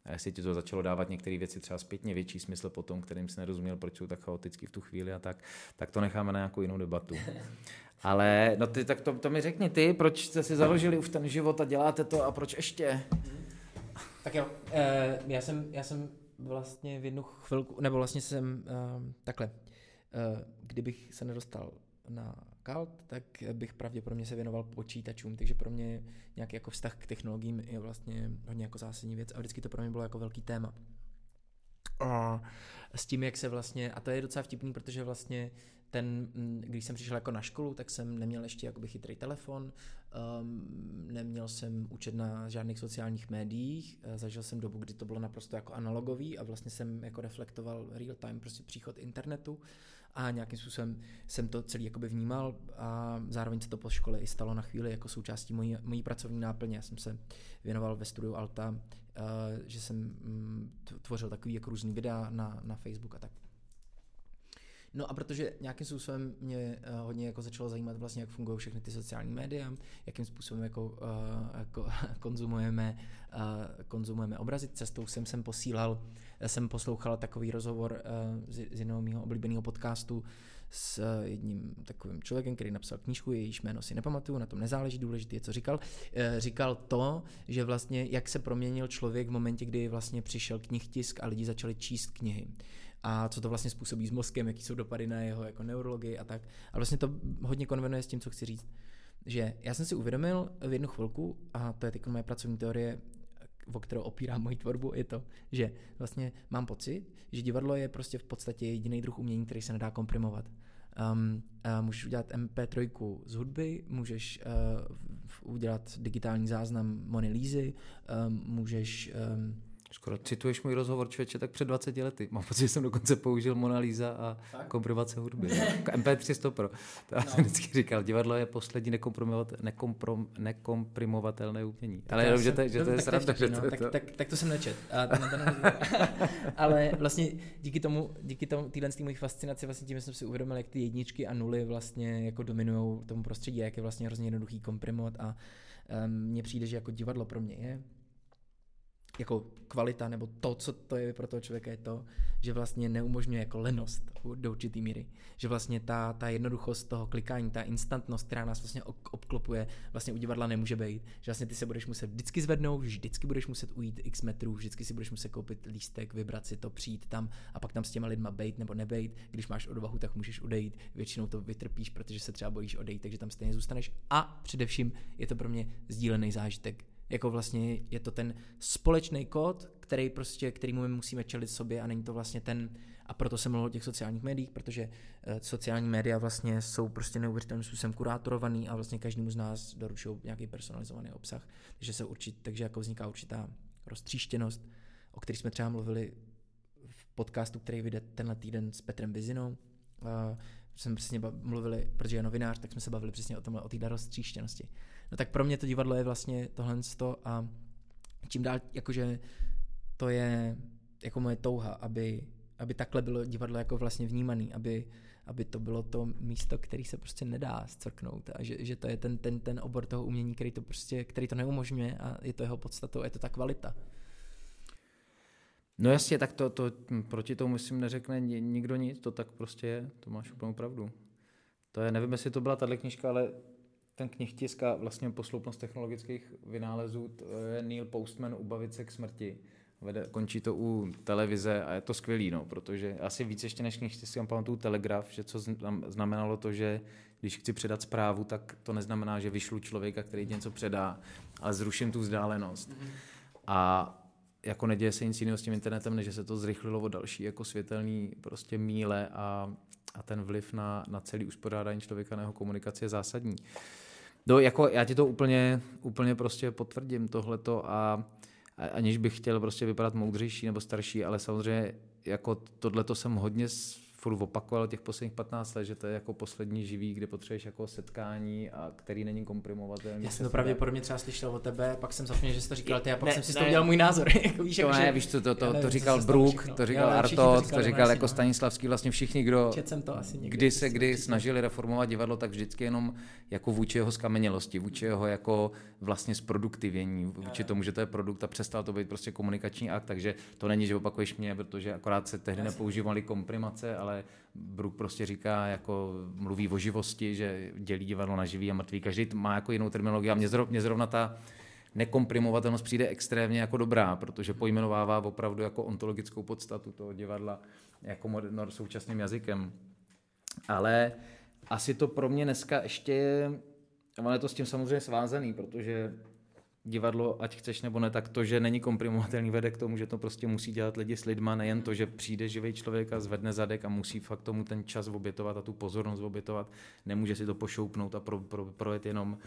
a jestli ti to začalo dávat některé věci třeba zpětně větší smysl potom, kterým si nerozuměl, proč jsou tak chaotický v tu chvíli a tak, tak to necháme na nějakou jinou debatu. <laughs> Ale no ty, tak to, to mi řekni ty, proč jste si založili už ten život a děláte to a proč ještě? Tak jo, eh, já, jsem, já jsem vlastně v jednu chvilku, nebo vlastně jsem eh, takhle, eh, kdybych se nedostal na kalt, tak bych pravděpodobně se věnoval počítačům, takže pro mě nějaký jako vztah k technologiím je vlastně hodně jako zásadní věc a vždycky to pro mě bylo jako velký téma. A s tím, jak se vlastně, a to je docela vtipný, protože vlastně ten, mm, když jsem přišel jako na školu, tak jsem neměl ještě jakoby chytrý telefon, um, neměl jsem účet na žádných sociálních médiích, eh, zažil jsem dobu, kdy to bylo naprosto jako analogový a vlastně jsem jako reflektoval real time prostě příchod internetu a nějakým způsobem jsem to celý jakoby vnímal a zároveň se to po škole i stalo na chvíli jako součástí mojí, mojí pracovní náplně. Já jsem se věnoval ve studiu Alta, uh, že jsem mm, tvořil takový jako různý videa na, na Facebook a tak. No a protože nějakým způsobem mě uh, hodně jako začalo zajímat vlastně, jak fungují všechny ty sociální média, jakým způsobem jako, uh, jako <laughs> konzumujeme, uh, konzumujeme obrazy. Cestou jsem sem posílal, jsem poslouchal takový rozhovor uh, z, z jednoho mého oblíbeného podcastu s jedním takovým člověkem, který napsal knížku, jejíž jméno si nepamatuju, na tom nezáleží, důležité je, co říkal. Říkal to, že vlastně jak se proměnil člověk v momentě, kdy vlastně přišel knihtisk a lidi začali číst knihy a co to vlastně způsobí s mozkem, jaký jsou dopady na jeho jako neurologii a tak. A vlastně to hodně konvenuje s tím, co chci říct. Že já jsem si uvědomil v jednu chvilku, a to je teď moje pracovní teorie, o kterou opírám moji tvorbu, je to, že vlastně mám pocit, že divadlo je prostě v podstatě jediný druh umění, který se nedá komprimovat. Um, uh, můžeš udělat MP3 z hudby, můžeš uh, udělat digitální záznam Mony Lízy, um, můžeš um, Skoro cituješ můj rozhovor člověče tak před 20 lety. Mám pocit, že jsem dokonce použil Mona Lisa a komprimace hudby. <laughs> Jako MP3 stopro. To já jsem vždycky říkal, divadlo je poslední nekomprom, nekomprimovatelné umění. Ale jenom, že to, je- že to je tak, sranda, no, to, tak, tak, tak, to jsem nečet. A to, to <laughs> Ale vlastně díky tomu, díky tomu téhle mojí fascinaci, vlastně tím jsem si uvědomil, jak ty jedničky a nuly vlastně jako dominují tomu prostředí, jak je vlastně hrozně jednoduchý komprimovat a um, mně přijde, že jako divadlo pro mě je jako kvalita, nebo to, co to je pro toho člověka, je to, že vlastně neumožňuje jako lenost do určitý míry. Že vlastně ta, ta jednoduchost toho klikání, ta instantnost, která nás vlastně obklopuje, vlastně u divadla nemůže být. Že vlastně ty se budeš muset vždycky zvednout, vždycky budeš muset ujít x metrů, vždycky si budeš muset koupit lístek, vybrat si to, přijít tam a pak tam s těma lidma bejt nebo nebejt. Když máš odvahu, tak můžeš odejít. Většinou to vytrpíš, protože se třeba bojíš odejít, takže tam stejně zůstaneš. A především je to pro mě sdílený zážitek jako vlastně je to ten společný kód, který prostě, kterýmu my musíme čelit sobě a není to vlastně ten, a proto jsem mluvil o těch sociálních médiích, protože uh, sociální média vlastně jsou prostě neuvěřitelným způsobem kurátorovaný a vlastně každému z nás doručují nějaký personalizovaný obsah, takže se určit, takže jako vzniká určitá roztříštěnost, o které jsme třeba mluvili v podcastu, který vyjde tenhle týden s Petrem Vizinou. Uh, jsme přesně mluvili, protože je novinář, tak jsme se bavili přesně o tomhle, o té roztříštěnosti. No tak pro mě to divadlo je vlastně tohle a čím dál, jakože to je jako moje touha, aby, aby takhle bylo divadlo jako vlastně vnímaný, aby, aby to bylo to místo, který se prostě nedá zcrknout a že, že to je ten, ten, ten obor toho umění, který to prostě, který to neumožňuje a je to jeho podstatou, je to ta kvalita. No jasně, tak to, to proti tomu myslím neřekne nikdo nic, to tak prostě je, to máš úplnou pravdu. To je, nevím, jestli to byla tahle knižka, ale ten knihtisk a vlastně posloupnost technologických vynálezů, je Neil Postman Ubavit se k smrti. Vede, končí to u televize a je to skvělý, no, protože asi víc ještě než knihtisk si pamatuju Telegraf, že co znamenalo to, že když chci předat zprávu, tak to neznamená, že vyšlu člověka, který něco předá, ale zruším tu vzdálenost. Mm-hmm. A jako neděje se nic jiného s tím internetem, než že se to zrychlilo o další jako světelný prostě míle a, a ten vliv na, na celý uspořádání člověka na jeho komunikaci je zásadní. No, jako já ti to úplně, úplně prostě potvrdím tohleto a, a aniž bych chtěl prostě vypadat moudřejší nebo starší, ale samozřejmě jako tohleto jsem hodně furt opakoval těch posledních 15 let, že to je jako poslední živý, kde potřebuješ jako setkání a který není komprimovatelný. Já jsem to pravděpodobně třeba slyšel od tebe, pak jsem zapomněl, že jsi to říkal ty a pak ne, jsem si to udělal můj názor. <laughs> jako víš, to jako, ne, že, víš co, to, to, nevím, to říkal Brook, to říkal Artot, to říkal jako no. Stanislavský, vlastně všichni, kdo to asi někde, kdy se kdy snažili reformovat divadlo, tak vždycky jenom jako vůči jeho skamenělosti, vůči jeho jako vlastně zproduktivění, vůči tomu, že to je produkt a přestal to být prostě komunikační akt, takže to není, že opakuješ mě, protože akorát se tehdy nepoužívaly komprimace, ale Brook prostě říká, jako mluví o živosti, že dělí divadlo na živý a mrtvý. Každý má jako jinou terminologii a mě zrovna, mě zrovna ta nekomprimovatelnost přijde extrémně jako dobrá, protože pojmenovává opravdu jako ontologickou podstatu toho divadla jako moderno, současným jazykem. Ale asi to pro mě dneska ještě je, ale je to s tím samozřejmě svázaný, protože divadlo, ať chceš nebo ne, tak to, že není komprimovatelný, vede k tomu, že to prostě musí dělat lidi s lidma, nejen to, že přijde živý člověk a zvedne zadek a musí fakt tomu ten čas obětovat a tu pozornost obětovat, nemůže si to pošoupnout a pro, pro, projet jenom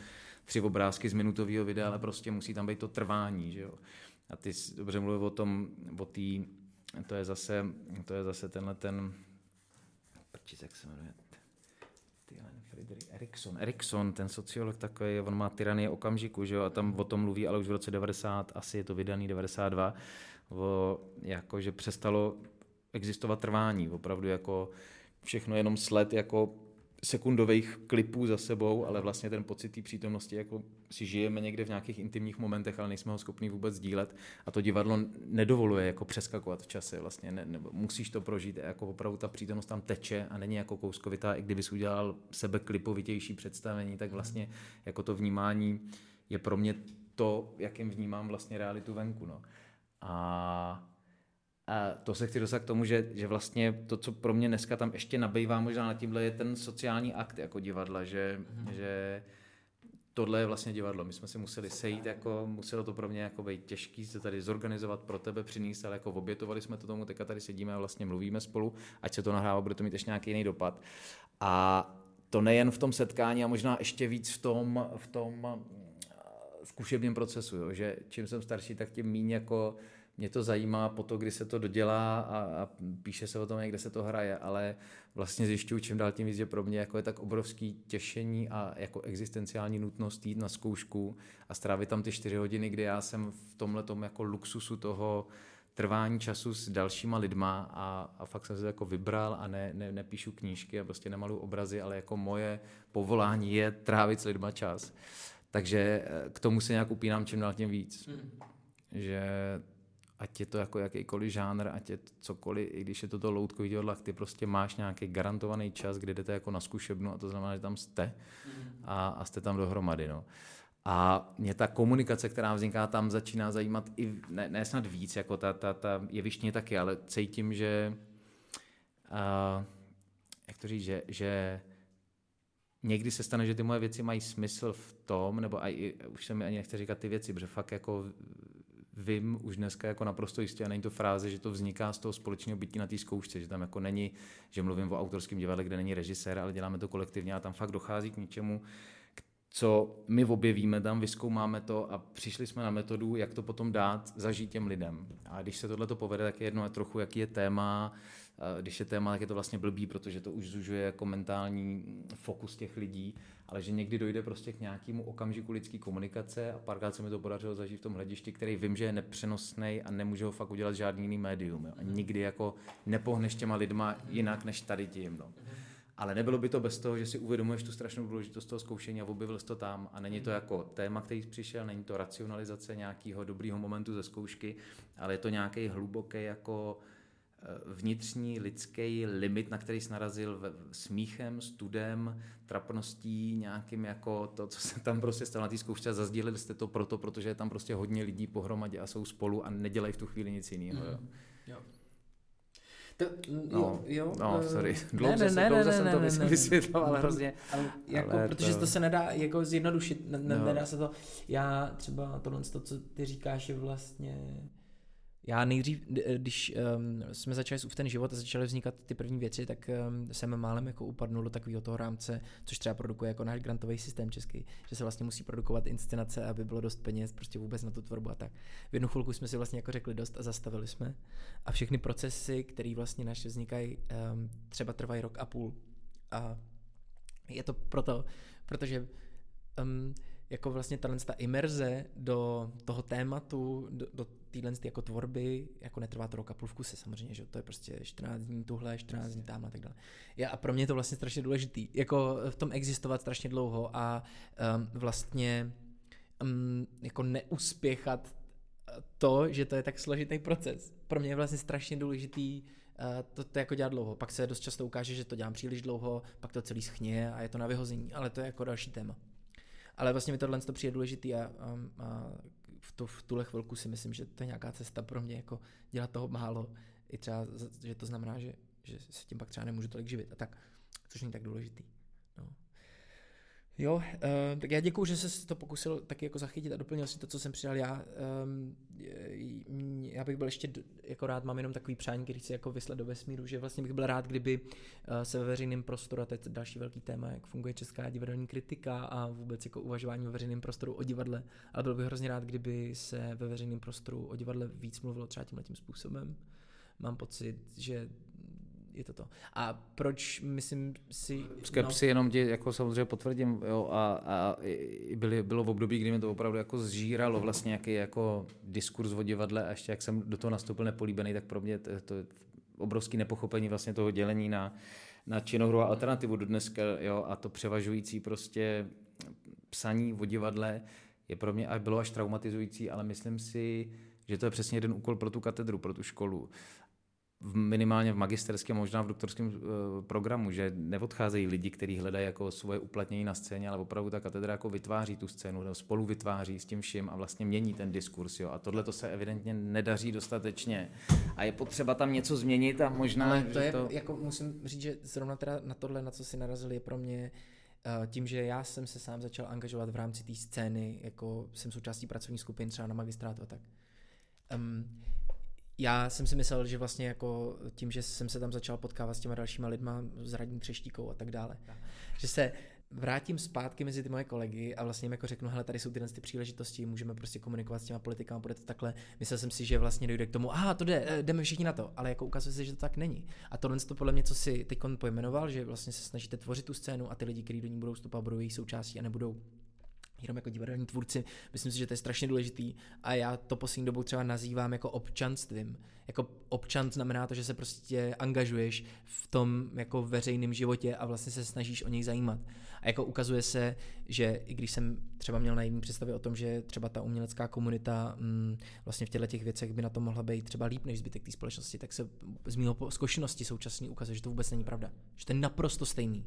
tři obrázky z minutového videa, ale prostě musí tam být to trvání, že jo. A ty dobře mluvil o tom, o té, to je zase, to je zase tenhle ten, prčit, jak se jmenuje, Erikson. Erikson, ten sociolog takový, on má tyranie okamžiku, že jo, a tam o tom mluví, ale už v roce 90, asi je to vydaný 92, o, jako, že přestalo existovat trvání, opravdu jako všechno jenom sled jako sekundových klipů za sebou, ale vlastně ten pocit té přítomnosti, jako si žijeme někde v nějakých intimních momentech, ale nejsme ho schopni vůbec sdílet a to divadlo nedovoluje jako přeskakovat v čase vlastně, ne, ne, musíš to prožít, jako opravdu ta přítomnost tam teče a není jako kouskovitá, i kdybys udělal sebe klipovitější představení, tak vlastně jako to vnímání je pro mě to, jakým vnímám vlastně realitu venku. No. A a to se chci dostat k tomu, že, že vlastně to, co pro mě dneska tam ještě nabývá možná na tímhle, je ten sociální akt jako divadla, že, mm-hmm. že tohle je vlastně divadlo. My jsme si museli sejít, jako, muselo to pro mě jako být těžký se tady zorganizovat pro tebe, přinést, ale jako obětovali jsme to tomu, teďka tady sedíme a vlastně mluvíme spolu, ať se to nahrává, bude to mít ještě nějaký jiný dopad. A to nejen v tom setkání a možná ještě víc v tom, v tom zkušebním procesu, jo, že čím jsem starší, tak tím méně jako mě to zajímá po to, kdy se to dodělá a, a píše se o tom, kde se to hraje, ale vlastně zjišťuju čím dál tím víc, že pro mě jako je tak obrovský těšení a jako existenciální nutnost jít na zkoušku a strávit tam ty čtyři hodiny, kdy já jsem v tomhle jako luxusu toho trvání času s dalšíma lidma a, a fakt jsem se to jako vybral a ne, ne, nepíšu knížky a prostě nemalu obrazy, ale jako moje povolání je trávit s lidma čas. Takže eh, k tomu se nějak upínám čím dál tím víc. Mm. Že ať je to jako jakýkoliv žánr, ať je to cokoliv, i když je to to loutkový divadlo, ty prostě máš nějaký garantovaný čas, kdy jdete jako na zkušebnu a to znamená, že tam jste a, a jste tam dohromady. No. A mě ta komunikace, která vzniká tam, začíná zajímat i, ne, ne snad víc, jako ta, ta, ta jevištně taky, ale cítím, že uh, jak to říct, že, že někdy se stane, že ty moje věci mají smysl v tom, nebo aj, už se mi ani nechce říkat ty věci, protože fakt jako vím už dneska jako naprosto jistě, a není to fráze, že to vzniká z toho společného bytí na té zkoušce, že tam jako není, že mluvím o autorském divadle, kde není režisér, ale děláme to kolektivně a tam fakt dochází k něčemu, co my objevíme tam, vyskoumáme to a přišli jsme na metodu, jak to potom dát zažít těm lidem. A když se tohle to povede, tak je jedno trochu, jaký je téma, když je téma, tak je to vlastně blbý, protože to už zužuje jako mentální fokus těch lidí, ale že někdy dojde prostě k nějakému okamžiku lidské komunikace a párkrát se mi to podařilo zažít v tom hledišti, který vím, že je nepřenosný a nemůže ho fakt udělat žádný jiný médium. Jo. A nikdy jako nepohneš těma lidma jinak než tady tím. No. Ale nebylo by to bez toho, že si uvědomuješ tu strašnou důležitost toho zkoušení a objevil jsi to tam. A není to jako téma, který přišel, není to racionalizace nějakého dobrého momentu ze zkoušky, ale je to nějaký hluboký jako eh, vnitřní lidský limit, na který jsi narazil smíchem, studem, trapností, nějakým jako to, co se tam prostě stalo na té zkoušce a zazdílili jste to proto, protože je tam prostě hodně lidí pohromadě a jsou spolu a nedělají v tu chvíli nic jiného. Mm. Jo. To, no, jo, no, uh, sorry. Dlouze, ne, ne, dlouze ne, jsem ne, to ne, vysvětloval, hrozně. Ale, jako, ale protože to... to se nedá jako zjednodušit, ne, no. nedá se to. Já třeba tohle, to, co ty říkáš, je vlastně já nejdřív, když um, jsme začali s ten život a začaly vznikat ty první věci, tak um, jsem málem jako upadnul do takového toho rámce, což třeba produkuje jako náš grantový systém český, že se vlastně musí produkovat inscenace, aby bylo dost peněz prostě vůbec na tu tvorbu a tak. V jednu chvilku jsme si vlastně jako řekli dost a zastavili jsme. A všechny procesy, které vlastně naše vznikají, um, třeba trvají rok a půl. A je to proto, protože um, jako vlastně ta, ta imerze do toho tématu, do, do téhle jako tvorby, jako netrvá to rok a půl v kuse samozřejmě, že to je prostě 14 dní tuhle, 14 dní tam a tak dále. Já, a pro mě je to vlastně strašně důležitý, jako v tom existovat strašně dlouho a um, vlastně um, jako neuspěchat to, že to je tak složitý proces. Pro mě je vlastně strašně důležitý uh, to, to jako dělat dlouho. Pak se dost často ukáže, že to dělám příliš dlouho, pak to celý schně a je to na vyhození, ale to je jako další téma. Ale vlastně mi tohle to přijde důležitý a, a, a v, to, v tuhle chvilku si myslím, že to je nějaká cesta pro mě, jako dělat toho málo. I třeba, že to znamená, že, že se tím pak třeba nemůžu tolik živit a tak, což není tak důležitý. Jo, uh, tak já děkuju, že jsi to pokusil taky jako zachytit a doplnil si to, co jsem přidal já. Um, já bych byl ještě jako rád, mám jenom takový přání, který chci jako vyslat do vesmíru, že vlastně bych byl rád, kdyby uh, se ve veřejném prostoru, a to je další velký téma, jak funguje česká divadelní kritika a vůbec jako uvažování ve veřejném prostoru o divadle, ale byl bych hrozně rád, kdyby se ve veřejném prostoru o divadle víc mluvilo třeba tímhle tím způsobem. Mám pocit, že je to to. A proč myslím si... Skepsy no. jenom ti jako samozřejmě potvrdím, jo, a, a byly, bylo v období, kdy mi to opravdu jako zžíralo vlastně nějaký jako diskurs o divadle a ještě jak jsem do toho nastoupil nepolíbený, tak pro mě to, to je obrovský nepochopení vlastně toho dělení na, na činohru a alternativu do dneska, jo, a to převažující prostě psaní o divadle je pro mě až bylo až traumatizující, ale myslím si, že to je přesně jeden úkol pro tu katedru, pro tu školu v, minimálně v magisterském, možná v doktorském uh, programu, že neodcházejí lidi, kteří hledají jako svoje uplatnění na scéně, ale opravdu ta katedra jako vytváří tu scénu, nebo spolu vytváří s tím vším a vlastně mění ten diskurs. Jo. A tohle to se evidentně nedaří dostatečně. A je potřeba tam něco změnit a možná... Ale to je, to... jako musím říct, že zrovna teda na tohle, na co si narazili, je pro mě uh, tím, že já jsem se sám začal angažovat v rámci té scény, jako jsem součástí pracovní skupin třeba na magistrátu a tak. Um, já jsem si myslel, že vlastně jako tím, že jsem se tam začal potkávat s těma dalšíma lidma, s radní třeštíkou a tak dále, že se vrátím zpátky mezi ty moje kolegy a vlastně jim jako řeknu, hele, tady jsou tyhle ty příležitosti, můžeme prostě komunikovat s těma politikama, bude to takhle. Myslel jsem si, že vlastně dojde k tomu, aha, to jde, eh, jdeme všichni na to, ale jako ukazuje se, že to tak není. A tohle to podle mě, co si teď pojmenoval, že vlastně se snažíte tvořit tu scénu a ty lidi, kteří do ní budou vstupovat, budou její součástí a nebudou jenom jako divadelní tvůrci, myslím si, že to je strašně důležitý a já to poslední dobou třeba nazývám jako občanstvím. Jako občan znamená to, že se prostě angažuješ v tom jako veřejném životě a vlastně se snažíš o něj zajímat. A jako ukazuje se, že i když jsem třeba měl na jedné představě o tom, že třeba ta umělecká komunita mm, vlastně v těchto těch věcech by na to mohla být třeba líp než zbytek té společnosti, tak se z mého zkušenosti současně ukazuje, že to vůbec není pravda. Že to je naprosto stejný.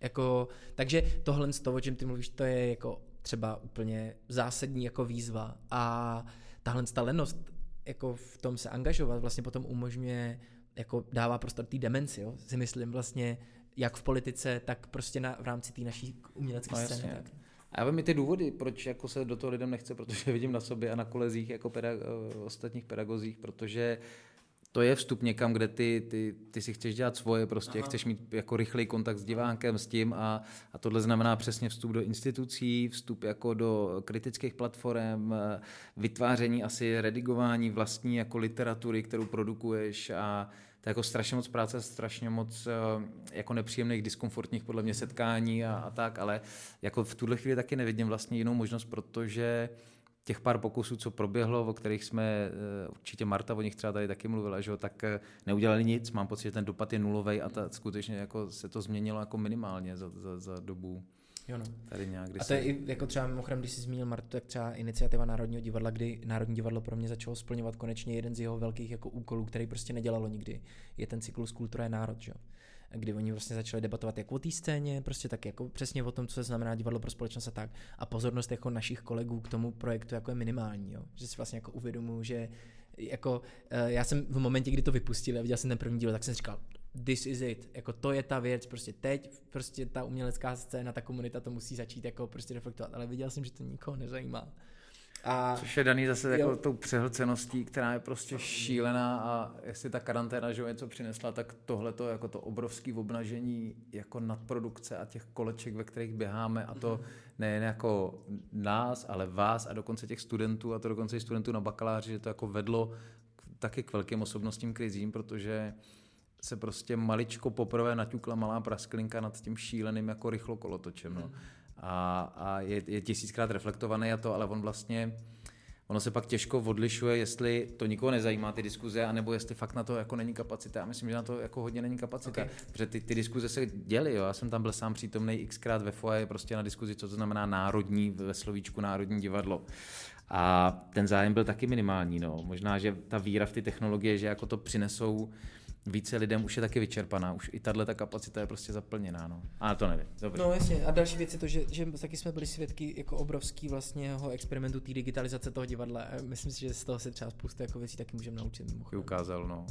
Jako, takže tohle z toho, o čem ty mluvíš, to je jako třeba úplně zásadní jako výzva a tahle ta lenost jako v tom se angažovat vlastně potom umožňuje jako dává prostor té demenci, jo? si myslím vlastně jak v politice, tak prostě na, v rámci té naší umělecké no, scény. Tak. A já vím i ty důvody, proč jako se do toho lidem nechce, protože vidím na sobě a na kolezích jako pedag- ostatních pedagozích, protože to je vstup někam, kde ty, ty, ty si chceš dělat svoje, prostě Aha. chceš mít jako rychlý kontakt s divákem, s tím a, a tohle znamená přesně vstup do institucí, vstup jako do kritických platform, vytváření asi redigování vlastní jako literatury, kterou produkuješ a to je jako strašně moc práce, strašně moc jako nepříjemných, diskomfortních podle mě setkání a, a tak, ale jako v tuhle chvíli taky nevidím vlastně jinou možnost, protože těch pár pokusů, co proběhlo, o kterých jsme, eh, určitě Marta o nich třeba tady taky mluvila, že jo, tak eh, neudělali nic, mám pocit, že ten dopad je nulový a ta, skutečně jako se to změnilo jako minimálně za, za, za dobu Jo no. Tady nějak, a to je i jako třeba mimochodem, když jsi zmínil Martu, tak třeba iniciativa Národního divadla, kdy Národní divadlo pro mě začalo splňovat konečně jeden z jeho velkých jako úkolů, který prostě nedělalo nikdy, je ten cyklus Kultura je národ, že? Kdy oni vlastně začali debatovat jak o té scéně, prostě tak jako přesně o tom, co se znamená divadlo pro společnost a tak. A pozornost jako našich kolegů k tomu projektu jako je minimální, jo? že si vlastně jako uvědomuji, že jako eh, já jsem v momentě, kdy to vypustili a viděl jsem ten první díl, tak jsem říkal, this is it, jako to je ta věc, prostě teď, prostě ta umělecká scéna, ta komunita to musí začít jako prostě reflektovat, ale viděl jsem, že to nikoho nezajímá. A Což je daný zase jako tou přehlceností, která je prostě šílená a jestli ta karanténa že něco přinesla, tak tohle to jako to obrovské obnažení jako nadprodukce a těch koleček, ve kterých běháme a to nejen jako nás, ale vás a dokonce těch studentů a to dokonce i studentů na bakaláři, že to jako vedlo taky k velkým osobnostním krizím, protože se prostě maličko poprvé naťukla malá prasklinka nad tím šíleným jako rychlo kolotočem. No a, a je, je tisíckrát reflektovaný a to, ale on vlastně, ono se pak těžko odlišuje, jestli to nikoho nezajímá ty diskuze, anebo jestli fakt na to jako není kapacita. Já myslím, že na to jako hodně není kapacita, okay. protože ty, ty diskuze se děly, jo. já jsem tam byl sám přítomný xkrát ve foaje prostě na diskuzi, co to znamená národní, ve slovíčku národní divadlo. A ten zájem byl taky minimální, no. Možná, že ta víra v ty technologie, že jako to přinesou více lidem už je taky vyčerpaná, už i tahle ta kapacita je prostě zaplněná, no. A to nevím, dobře. No jasně, a další věc je to, že, že taky jsme byli svědky jako obrovský vlastně experimentu té digitalizace toho divadla. Myslím si, že z toho se třeba spousta jako věcí taky můžeme naučit. Mimochodem. Ukázal, no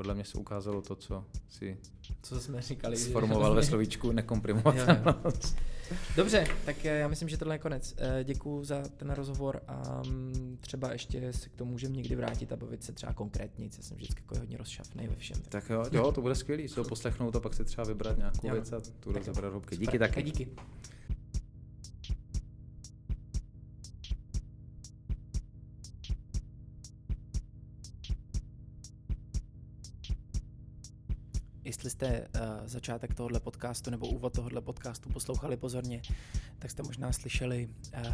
podle mě se ukázalo to, co si co jsme říkali, sformoval ve slovíčku <laughs> nekomprimovatelnost. Dobře, tak já myslím, že tohle je konec. Eh, Děkuji za ten rozhovor a mm, třeba ještě se k tomu můžeme někdy vrátit a bavit se třeba konkrétně. Já jsem vždycky jako hodně rozšafný ve všem. Tak jo, jo, to bude skvělý, to poslechnout a pak si třeba vybrat nějakou jo. věc a tu rozebrat hloubky. Díky taky. Díky. Jestli jste uh, začátek tohohle podcastu nebo úvod tohohle podcastu poslouchali pozorně, tak jste možná slyšeli uh,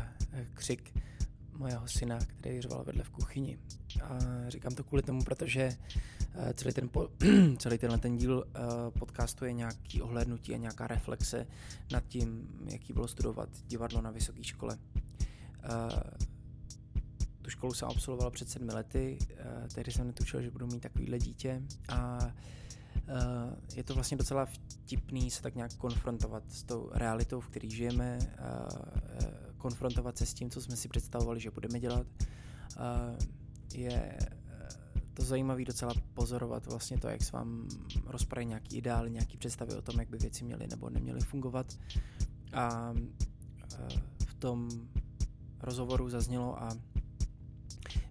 křik mojeho syna, který řval vedle v kuchyni. A říkám to kvůli tomu, protože uh, celý, ten po, <clears throat> celý tenhle ten díl uh, podcastu je nějaký ohlédnutí a nějaká reflexe nad tím, jaký bylo studovat divadlo na vysoké škole. Uh, tu školu jsem absolvoval před sedmi lety, tehdy jsem netušil, že budu mít takovýhle dítě a je to vlastně docela vtipný se tak nějak konfrontovat s tou realitou, v které žijeme, eh, konfrontovat se s tím, co jsme si představovali, že budeme dělat. Eh, je to zajímavé docela pozorovat vlastně to, jak se vám rozpadají nějaký ideály, nějaký představy o tom, jak by věci měly nebo neměly fungovat. A v tom rozhovoru zaznělo a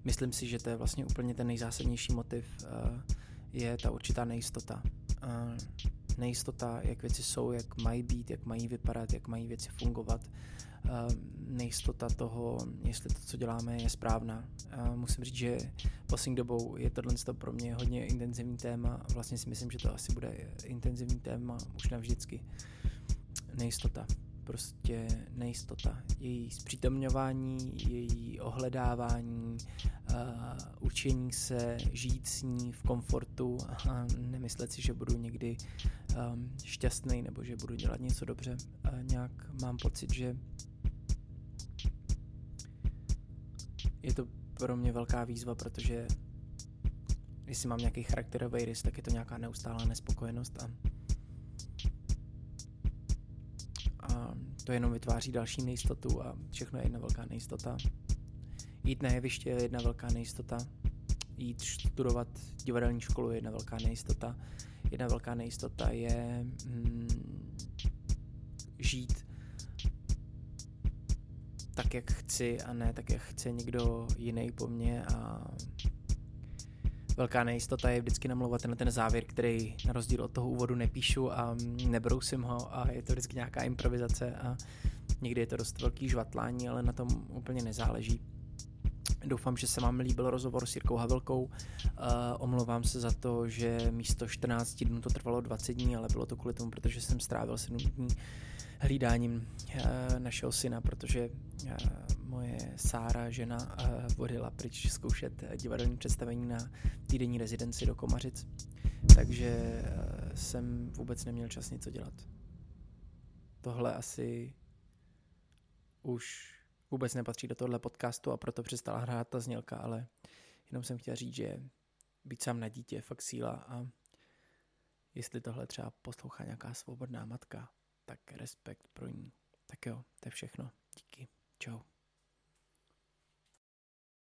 myslím si, že to je vlastně úplně ten nejzásadnější motiv je ta určitá nejistota. A nejistota, jak věci jsou, jak mají být, jak mají vypadat, jak mají věci fungovat. A nejistota toho, jestli to, co děláme, je správná. A musím říct, že poslední dobou je tohle pro mě hodně intenzivní téma. Vlastně si myslím, že to asi bude intenzivní téma už navždycky. Nejistota prostě nejistota. Její zpřítomňování, její ohledávání, uh, učení se žít s ní v komfortu a nemyslet si, že budu někdy um, šťastný nebo že budu dělat něco dobře. A nějak mám pocit, že je to pro mě velká výzva, protože jestli mám nějaký charakterový rys, tak je to nějaká neustálá nespokojenost a to jenom vytváří další nejistotu a všechno je jedna velká nejistota. Jít na jeviště je jedna velká nejistota, jít studovat divadelní školu je jedna velká nejistota. Jedna velká nejistota je mm, žít tak, jak chci a ne tak, jak chce někdo jiný po mně a velká nejistota je vždycky namlouvat na ten závěr, který na rozdíl od toho úvodu nepíšu a nebrousím ho a je to vždycky nějaká improvizace a někdy je to dost velký žvatlání, ale na tom úplně nezáleží. Doufám, že se vám líbil rozhovor s Jirkou Havelkou. Uh, omlouvám se za to, že místo 14 dnů to trvalo 20 dní, ale bylo to kvůli tomu, protože jsem strávil 7 dní hlídáním uh, našeho syna, protože uh, moje Sára, žena, uh, odjela pryč zkoušet divadelní představení na týdenní rezidenci do Komařic. Takže uh, jsem vůbec neměl čas něco dělat. Tohle asi už vůbec nepatří do tohle podcastu a proto přestala hrát ta znělka, ale jenom jsem chtěl říct, že být sám na dítě je fakt síla a jestli tohle třeba poslouchá nějaká svobodná matka, tak respekt pro ní. Tak jo, to je všechno. Díky. Čau.